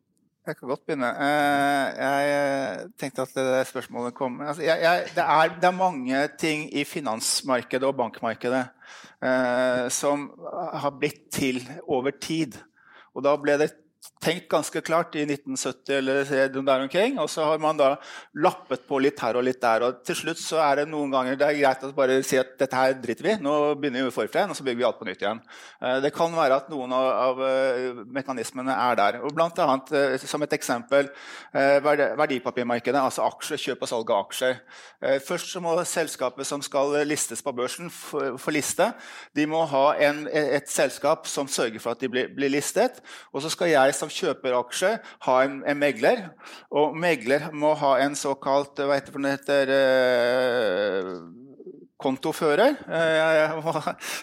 Jeg kan godt begynne. Jeg tenkte at det spørsmålet kom altså, jeg, jeg, det, er, det, er, mange ting i finansmarkedet og bankmarkedet som har blitt til over tid. Og da ble det tenkt ganske klart i 1970 eller der omkring. Og så har man da lappet på litt her og litt der. Og til slutt så er det noen ganger det er greit å bare si at dette her driter vi Nå begynner vi forfra igjen, og så bygger vi alt på nytt igjen. Eh, det kan være at noen av, eh, mekanismene er der. Og blant annet, eh, som et eksempel, verdipapirmarkedet, altså aksjer, kjøp og salg av aksjer. Først så må selskapet som skal listes på børsen, få liste. De må ha en, et selskap som sørger for at de blir, blir listet. Og så skal jeg som kjøper aksjer, ha en, en, megler. Og megler må ha en såkalt hva heter det, uh, kontofører. Eh,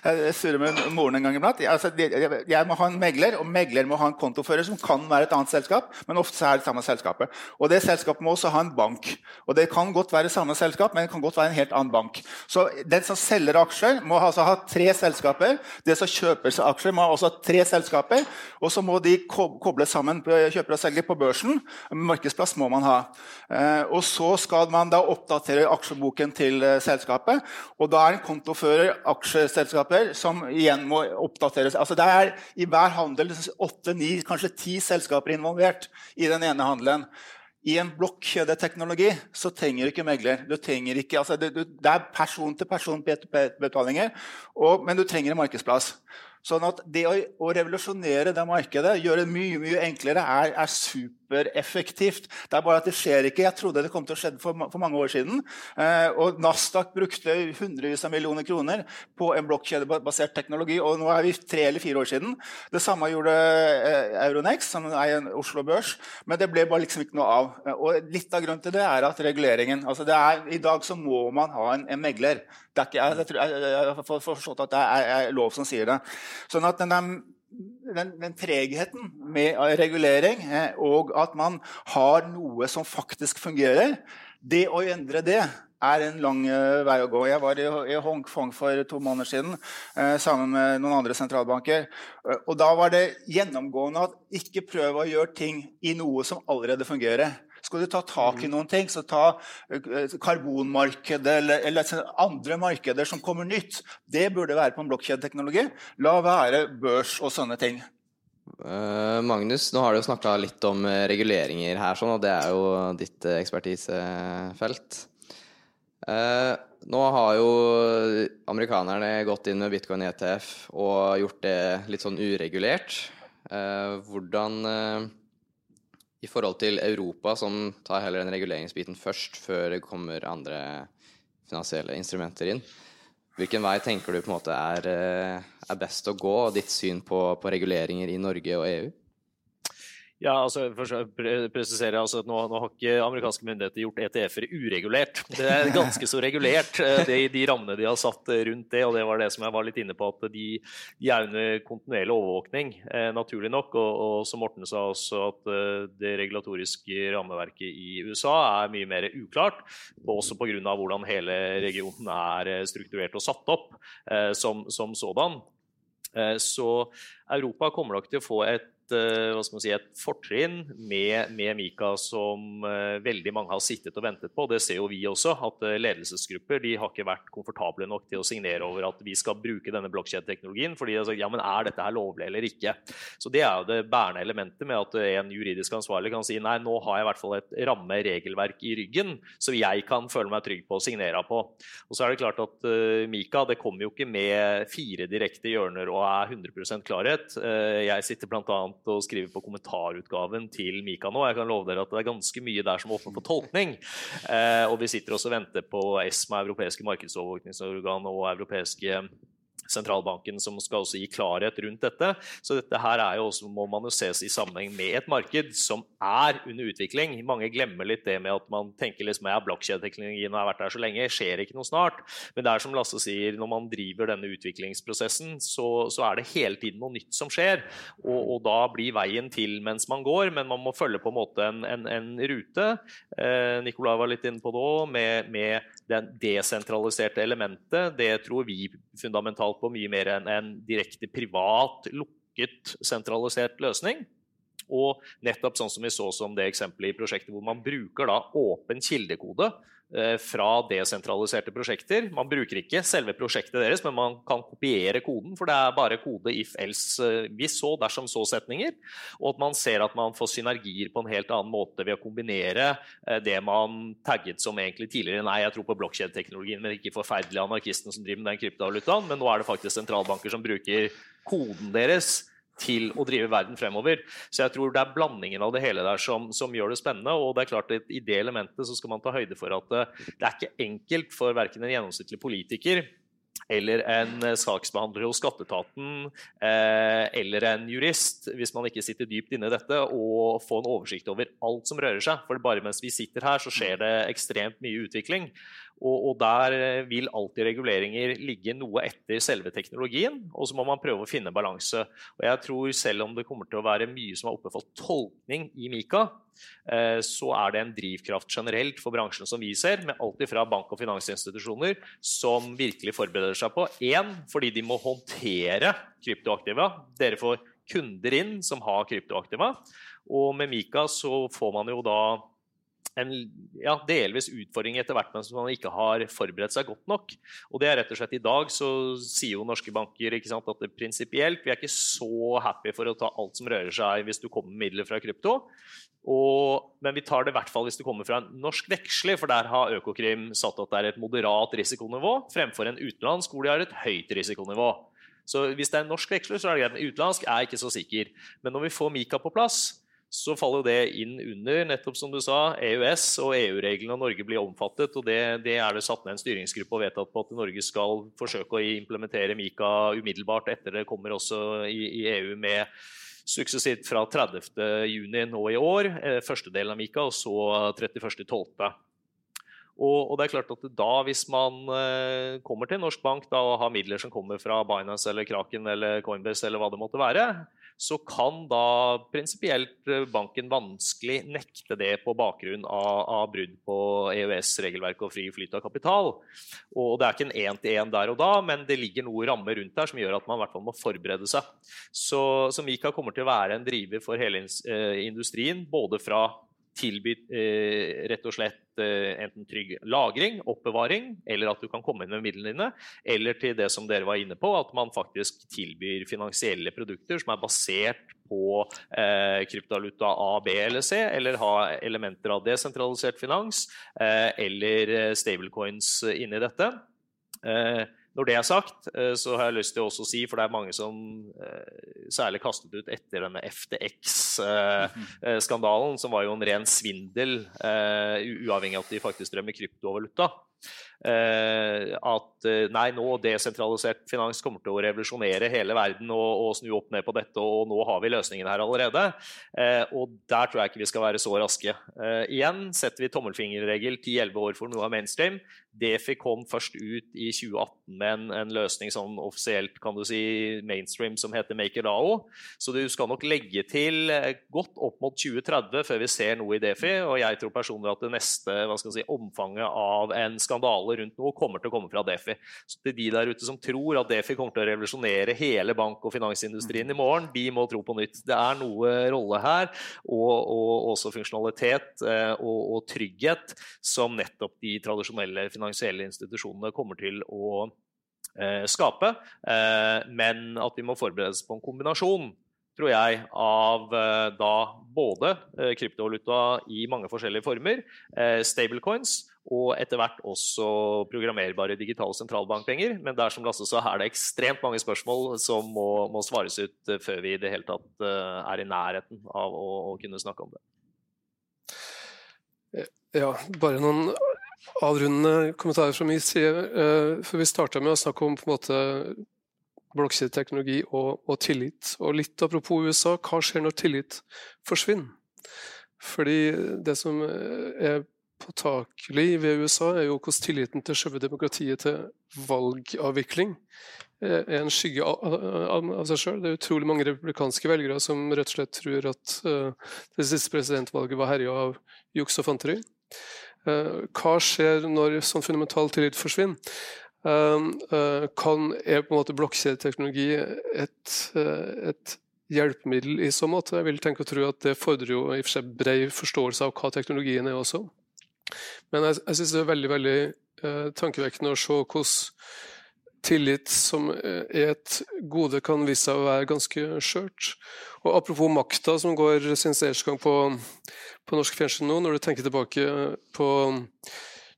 jeg, surrer med moren en gang iblant. Altså, jeg må ha en megler, og megler må ha en kontofører som kan være et annet selskap. Men ofte er det samme selskapet. Og det selskapet må også ha en bank. Og Det kan godt være samme selskap, men det kan godt være en helt annen bank. Så Den som selger aksjer, må altså ha tre selskaper. Det som kjøper seg aksjer, må også ha tre selskaper. Og så må de koble sammen, kjøper og selger, på børsen. Markedsplass må man ha. Eh, og så skal man da oppdatere aksjeboken til eh, selskapet. Og da er en kontofører aksjeselskaper som igjen må oppdateres. Altså det er i hver handel åtte, ni, kanskje ti selskaper involvert i den ene handelen. I en blokkjedeteknologi så trenger du ikke megler. Du ikke, altså det, det, er person-til-person-betalinger, men du trenger en markedsplass. Sånn at det å, å, revolusjonere det markedet, gjøre det mye mye enklere, er, er, supereffektivt. Det er bare at det skjer ikke. Jeg trodde det kom til å skje for, for mange år siden. Eh, og Nasdaq brukte hundrevis av millioner kroner på en blokkjedebasert teknologi. Og nå er vi tre eller fire år siden. Det samme gjorde eh, Euronex, som er en Oslo Børs. Men det ble bare liksom ikke noe av. Og litt av grunnen til det er at reguleringen altså er, I dag så må man ha en, en megler. Det er ikke, jeg, jeg, jeg, jeg har forstått at det er, er lov som sier det. Sånn at den, den, den tregheten med regulering eh, og at man har noe som faktisk fungerer, det å endre det er en lang uh, vei å gå. Jeg var i, i Hongkong for to måneder siden uh, sammen med noen andre sentralbanker. Og Da var det gjennomgående at ikke prøv å gjøre ting i noe som allerede fungerer. Skal du ta tak i mm. noen ting, så ta eh, karbonmarkedet eller, eller, andre markeder som kommer nytt. Det burde være på en blokkjedeteknologi. La være børs og sånne ting. Uh, Magnus, nå har du snakka litt om eh, reguleringer her, sånn, og det er jo ditt ekspertisefelt. Uh, nå har jo amerikanerne gått inn med bitcoin ETF og gjort det litt sånn uregulert. Uh, hvordan i forhold til Europa, som tar heller den reguleringsbiten først, før det kommer andre finansielle instrumenter inn. Hvilken vei tenker du på en måte er, eh, er best å gå, og ditt syn på, på reguleringer i Norge og EU? Ja, altså, først presiserer presisere altså, at nå, nå, har ikke amerikanske myndigheter gjort ETF-er uregulert. Det er ganske så regulert, de, de rammene de har satt rundt det. og Det var det som jeg var litt inne på, at de, de er under kontinuerlig overvåkning, eh, naturlig nok. Og, og, som Morten sa også, at eh, det regulatoriske rammeverket i USA er mye mer uklart. Også pga. hvordan hele regionen er strukturert og satt opp eh, som, som sådan. Eh, så Europa kommer nok til å få et Eh, hva skal man si, et fortrinn med, med, Mika som uh, veldig mange har sittet og ventet på. Det ser jo vi også, at uh, ledelsesgrupper de har ikke vært komfortable nok til å signere over at vi skal bruke denne blokkjedeteknologien. fordi altså, ja, men Er dette her lovlig eller ikke? Så Det er jo det bærende elementet med at en juridisk ansvarlig kan si nei, nå har jeg i hvert fall et ramme regelverk i ryggen så jeg kan føle meg trygg på å signere på. Og så er det klart at Mika det kommer jo ikke med fire direkte hjørner og er 100% klarhet. jeg sitter blant annet å skrive på kommentarutgaven til Mika nå. Jeg kan love dere at det er ganske mye der som er åpent for tolkning. Eh, og vi sitter også og venter på ESMA, europeiske markedsovervåkningsorgan og europeiske sentralbanken som skal også gi klarhet rundt dette. Så dette her er jo også, må man jo ses i sammenheng med et marked som er under utvikling. Mange glemmer litt det med at man tenker liksom ja, blokkjedeteknologien har vært der så lenge, skjer ikke noe snart. Men det er som Lasse sier, når man driver denne utviklingsprosessen, så, så er det hele tiden noe nytt som skjer. Og, og, da blir veien til mens man går, men man må følge på en måte en, en, en rute. Eh, Nicolai var litt inne på det òg, med, med det desentraliserte elementet. Det tror vi fundamentalt på mye mer enn en direkte privat, lukket, sentralisert løsning. Og nettopp sånn som vi så som det eksempelet i prosjektet hvor man bruker da åpen kildekode fra desentraliserte prosjekter. Man bruker ikke selve prosjektet deres, men man kan kopiere koden, for det er bare kode if else, eh, hvis så, dersom så-setninger. Og at man ser at man får synergier på en helt annen måte ved å kombinere eh, det man tagget som egentlig tidligere Nei, jeg tror på blokkjedeteknologien, men ikke forferdelige anarkisten som driver med den kryptovalutaen. Men nå er det faktisk sentralbanker som bruker koden deres til å drive verden fremover. Så jeg tror det er blandingen av det hele der som, som gjør det spennende. Og det er klart at i det elementet så skal man ta høyde for at det, eh, det er ikke enkelt for verken en gjennomsnittlig politiker eller en saksbehandler hos skatteetaten eh, eller en jurist, hvis man ikke sitter dypt inne i dette, og få en oversikt over alt som rører seg. For bare mens vi sitter her, så skjer det ekstremt mye utvikling. Og, og, der eh, vil alltid reguleringer ligge noe etter selve teknologien, og så må man prøve å finne balanse. Og jeg tror selv om det kommer til å være mye som er oppe for tolkning i Mika, eh, så er det en drivkraft generelt for bransjen som vi ser, med alt fra bank- og finansinstitusjoner som virkelig forbereder seg på. Én, fordi de må håndtere kryptoaktiva. Dere får kunder inn som har kryptoaktiva. Og med Mika så får man jo da en ja, delvis utfordring etter hvert, men som man ikke har forberedt seg godt nok. Og det er rett og slett I dag så sier jo norske banker sant, at det prinsipielt vi er ikke så happy for å ta alt som rører seg hvis du kommer med midler fra krypto. Og, men vi tar det i hvert fall hvis det kommer fra en norsk veksler, for der har Økokrim satt at det er et moderat risikonivå, fremfor en utenlandsk hvor de har et høyt risikonivå. Så hvis det er en norsk veksler, så er det greit. Men utenlandsk er ikke så sikker. Men når vi får Mika på plass, så faller det inn under nettopp som du sa, EØS og EU-reglene, og Norge blir omfattet. og det, det, er det satt ned en styringsgruppe og vedtatt på at Norge skal forsøke å implementere Mika umiddelbart etter det kommer også i, i EU med suksessivt fra 30.6 nå i år, eh, første delen av Mika, og så 31.12. Og, det er klart at da, Hvis man eh, kommer til en norsk bank da, og har midler som kommer fra Binance eller Kraken eller Coinbase, eller hva det måtte være, så kan da prinsipielt eh, banken vanskelig nekte det på bakgrunn av, av brudd på EØS-regelverket og fri flyt av kapital. Og Det er ikke en én-til-én der og da, men det ligger noe rammer rundt der som gjør at man i hvert fall må forberede seg. Så, så Mika kommer til å være en driver for hele eh, industrien, både fra tilby eh, rett og slett eh, enten trygg lagring, oppbevaring, eller at du kan komme inn med midlene dine, eller til det som dere var inne på, at man faktisk tilbyr finansielle produkter som er basert på eh, kryptovaluta A, B eller C, eller ha elementer av desentralisert finans eh, eller eh, stablecoins inni dette. Eh, når det er sagt, eh, så har jeg lyst til også å si, for det er mange som eh, særlig kastet ut etter denne FTX-skandalen, som var jo en ren svindel, uavhengig av at de faktisk drev med kryptovaluta. Eh, at eh, nei, nå desentralisert finans kommer til å revolusjonere hele verden og, og, snu opp ned på dette, og nå har vi løsningen her allerede. Eh, og der tror jeg ikke vi skal være så raske. igjen setter vi tommelfingerregel 10-11 år for noe av mainstream. Defi kom først ut i 2018 med en, en, løsning sånn offisielt kan du si, mainstream som heter MakerDAO. Så du skal nok legge til godt opp mot 2030 før vi ser noe i Defi. Og jeg tror personlig at det neste hva skal si, omfanget av en skandale rundt noe kommer til å komme fra Defi. Så til de der ute som tror at Defi kommer til å revolusjonere hele bank- og finansindustrien i morgen, de må tro på nytt. Det er noe rolle her, og, og også funksjonalitet eh, og, og, trygghet, som nettopp de tradisjonelle finansielle institusjonene kommer til å eh, skape. Eh, men at vi må forberedes på en kombinasjon tror jeg, av da både kryptovaluta i mange forskjellige former, stablecoins og etter hvert også programmerbare digitale sentralbankpenger. Men der som Lasse sa, er det ekstremt mange spørsmål som må, må svares ut før vi i det hele tatt er i nærheten av å, å kunne snakke om det. Ja, bare noen avrundende kommentarer fra min side. For vi starta med å snakke om på en måte blokkjedeteknologi og, og, tillit. Og litt apropos USA, hva skjer når tillit forsvinner? Fordi det som er påtakelig ved USA, er jo hvordan tilliten til selve demokratiet til valgavvikling er en skygge av, seg sjøl. Det er utrolig mange republikanske velgere som rett og slett tror at uh, det siste presidentvalget var herja av juks og fanteri. Uh, hva skjer når sånn fundamental tillit forsvinner? Eh, kan, er på en måte blokkjedeteknologi et, eh, et, hjelpemiddel i så måte? Jeg vil tenke og tro at det fordrer jo i for seg bred forståelse av hva teknologien er også. Men jeg, jeg syns det er veldig veldig uh, tankevekkende å se hvordan tillit som er et gode, kan vise seg å være ganske skjørt. Og Apropos makta som går sin seiersgang på, på norsk fjernsyn nå, når du tenker tilbake på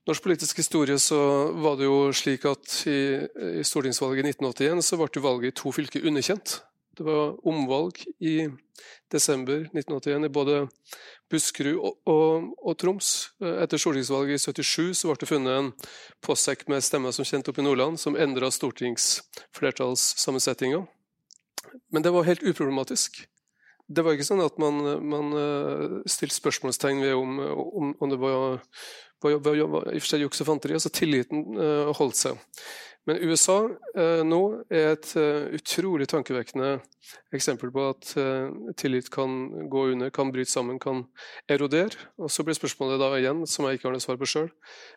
norsk politisk historie så var det jo slik at i, i stortingsvalget i 1981 så ble valget i to fylker underkjent. Det var omvalg i desember 1981 i både Buskerud og, og, og, Troms. Etter stortingsvalget i 77 så ble det funnet en postsekk med stemmer som kjente opp i Nordland, som endra stortingsflertallssammensetninga. Men det var helt uproblematisk. det var ikke sånn at man, man stilte spørsmålstegn ved om, om, om det var, var, var, var, i og for seg juks og fanteri. Altså tilliten holdt seg. Men USA eh, nå er et uh, utrolig tankevekkende eksempel på at uh, tillit kan gå under, kan bryte sammen, kan erodere. Og Så blir spørsmålet da igjen, som jeg ikke har noe svar på sjøl,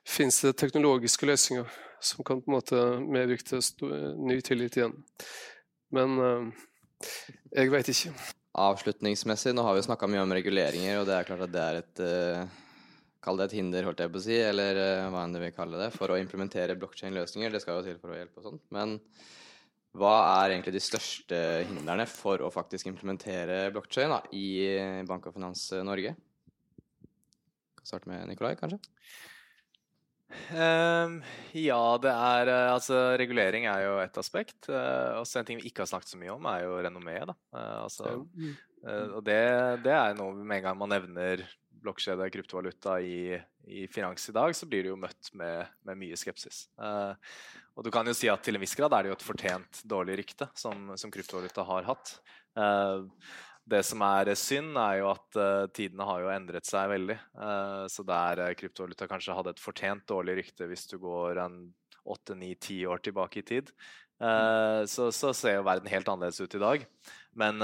fins det teknologiske løsninger som kan på en måte medvirke til ny tillit igjen? Men uh, jeg veit ikke. Avslutningsmessig, nå har vi snakka mye om reguleringer, og det er klart at det er et Kall det et hinder, holdt jeg på å si, eller uh, hva enn du vil kalle det, for å implementere blokkjedeløsninger. Det skal jo til for å hjelpe og sånn. Men hva er egentlig de største hindrene for å faktisk implementere blokkjede i Bank og Finans Norge? Kan starte med Nikolai, kanskje? Um, ja, det er uh, Altså, regulering er jo et aspekt. Uh, også en ting vi ikke har snakket så mye om, er jo renommeet, Da. Uh, altså, og det, det, er noe med en gang man nevner blokkjede kryptovaluta i, i, finans i dag, så blir du jo møtt med, med mye skepsis. Uh, og du kan jo si at til en viss grad er det jo et fortjent dårlig rykte som, som kryptovaluta har hatt. Uh, det som er synd, er jo at uh, tidene har jo endret seg veldig. så der kryptovaluta kanskje hadde et fortjent dårlig rykte hvis du går en åtte, ni, ti år tilbake i tid, så, så, ser jo verden helt annerledes ut i dag. Men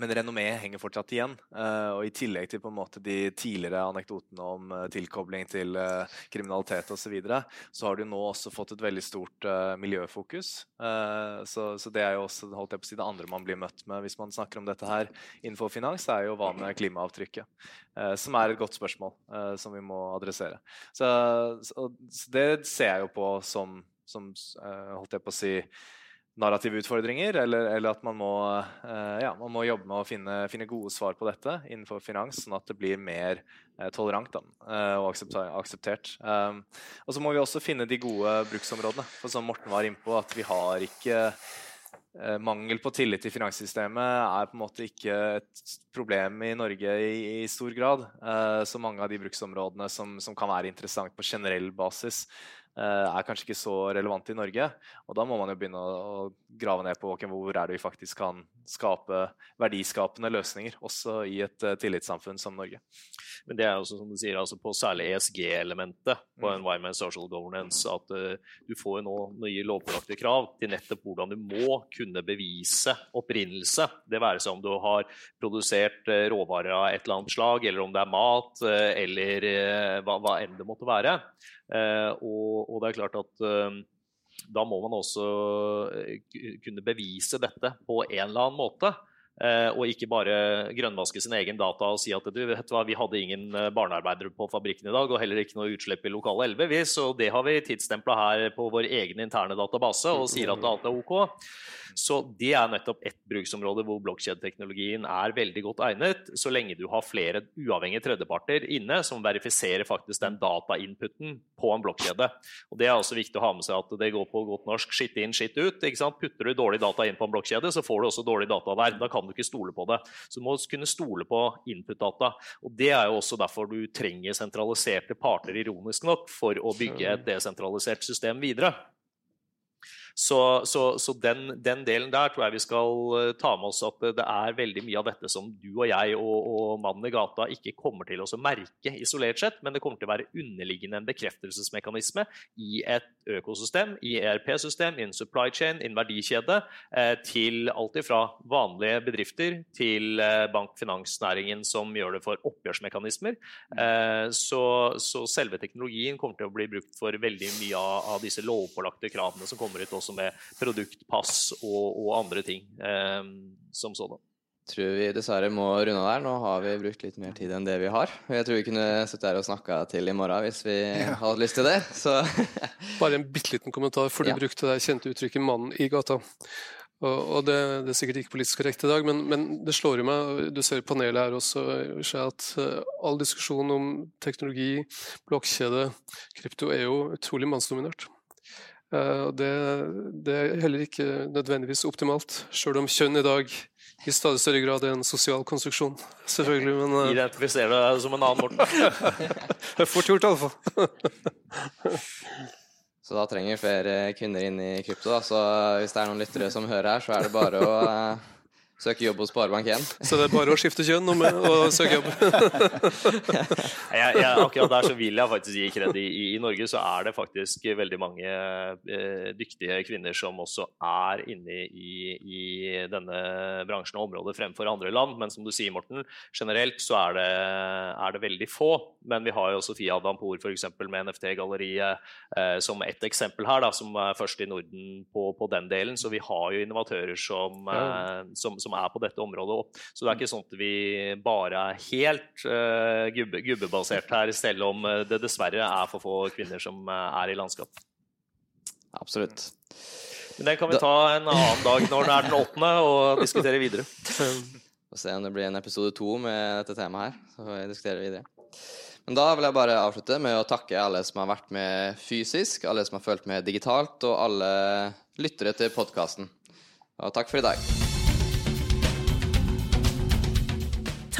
men renommé henger fortsatt igjen. Uh, og I tillegg til på en måte de tidligere anekdotene om uh, tilkobling til uh, kriminalitet osv., så, videre, så har du nå også fått et veldig stort miljøfokus. Så, så, det er jo også holdt jeg på å si, det andre man blir møtt med hvis man snakker om dette her innenfor finans, er jo hva med klimaavtrykket? som er et godt spørsmål som vi må adressere. Så, så, det ser jeg jo på som, som holdt jeg på å si narrative utfordringer, eller, eller at man må, uh, ja, man må, jobbe med å finne, finne, gode svar på dette innenfor finans, sånn at det blir mer uh, tolerant da, uh, og akseptert. Um, og så må vi også finne de gode bruksområdene. For som Morten var innpå, at vi har ikke Mangel på tillit til finanssystemet er på en måte ikke et problem i Norge i, i stor grad. så mange av de bruksområdene som, som kan være interessant på generell basis, Eh, er kanskje ikke så relevant i Norge. Og da må man jo begynne å, grave ned på okay, hvor er det vi faktisk kan skape verdiskapende løsninger, også i et uh, tillitssamfunn som Norge. Men det er også som du sier, altså på særlig ESG-elementet på mm. Environment Social Governance at uh, du får jo nå nye lovpålagte krav til nettopp hvordan du må kunne bevise opprinnelse. Det være seg om du har produsert uh, råvarer av et eller annet slag, eller om det er mat, eller hva, hva enn det måtte være. Eh, og, og, det er klart at eh, da må man også eh, kunne bevise dette på en eller annen måte. Og ikke bare grønnvaske sin egen data og si at du, vet hva, vi hadde ingen barnearbeidere på fabrikken i dag, og heller ikke noe utslipp i lokale elver, så det har vi tidsstempla her på vår egen interne database og sier at alt er OK. Så det er nettopp ett bruksområde hvor blokkjedeteknologien er veldig godt egnet, så lenge du har flere uavhengige tredjeparter inne som verifiserer faktisk den datainputen på en blokkjede. Og Det er også viktig å ha med seg at det går på godt norsk skitt inn, skitt ut. ikke sant? Putter du dårlig data inn på en blokkjede, så får du også dårlig data der. Da kan du ikke stole på det. Så du må kunne stole på input-data. Og Det er jo også derfor du trenger sentraliserte parter, ironisk nok, for å bygge et desentralisert system videre. Så, så, så den, den, delen der tror jeg vi skal eh, ta med oss at det er veldig mye av dette som du og jeg og, og mannen i gata ikke kommer til å merke isolert sett, men det kommer til å være underliggende en bekreftelsesmekanisme i et økosystem, i ERP-system, i en supply chain, i en verdikjede, eh, til alt ifra vanlige bedrifter til bankfinansnæringen som gjør det for oppgjørsmekanismer. Eh, så, så, selve teknologien kommer til å bli brukt for veldig mye av disse lovpålagte kravene som kommer ut også med produktpass og, og andre ting eh, som sådan. Tror vi dessverre må runde der. Nå har vi brukt litt mer tid enn det vi har. Jeg tror vi kunne sittet her og snakka til i morgen hvis vi ja. hadde lyst til det. Bare en bitte liten kommentar, for du ja. brukte det kjente uttrykket 'mannen i gata'. Og, det, det, er sikkert ikke politisk korrekt i dag, men, men, det slår jo meg, du ser i panelet her også, at uh, all diskusjon om teknologi, blokkjede, krypto er jo utrolig mannsdominert. Uh, det, det, er heller ikke nødvendigvis optimalt, sjøl om kjønn i dag i stadig større grad er en sosial konstruksjon. Selvfølgelig, men uh, Identifiserer deg som en annen Morten. Fort gjort, iallfall. så da trenger vi flere kvinner inn i krypto. Da. Så hvis det er noen lyttere som hører her, så er det bare å uh, søke jobb hos Sparebank1. Så det er bare å skifte kjønn og, med, og søke jobb. jeg, jeg, akkurat der så vil jeg faktisk gi kred. I, I, Norge så er det faktisk veldig mange eh, dyktige kvinner som også er inne i, i, denne bransjen og området fremfor andre land. Men som du sier, Morten, generelt så er det, er det veldig få. Men vi har jo Sofia Dampour f.eks. med NFT-galleriet eh, som ett eksempel her, da, som er først i Norden på, på, den delen. Så vi har jo innovatører som, eh, som, som som er på dette området. Så det er ikke sånn at vi bare er helt uh, gubbe, gubbebasert her, selv om eh, det dessverre er for få kvinner som eh, er i landskap. Absolutt. Men det kan vi ta en annen dag når det er den åttende, og diskutere videre. Få se om det blir en episode to med dette temaet her. Så får vi diskutere videre. Men da vil jeg bare avslutte med å takke alle som har vært med fysisk, alle som har fulgt med digitalt, og alle lyttere til podkasten. Og takk for i dag.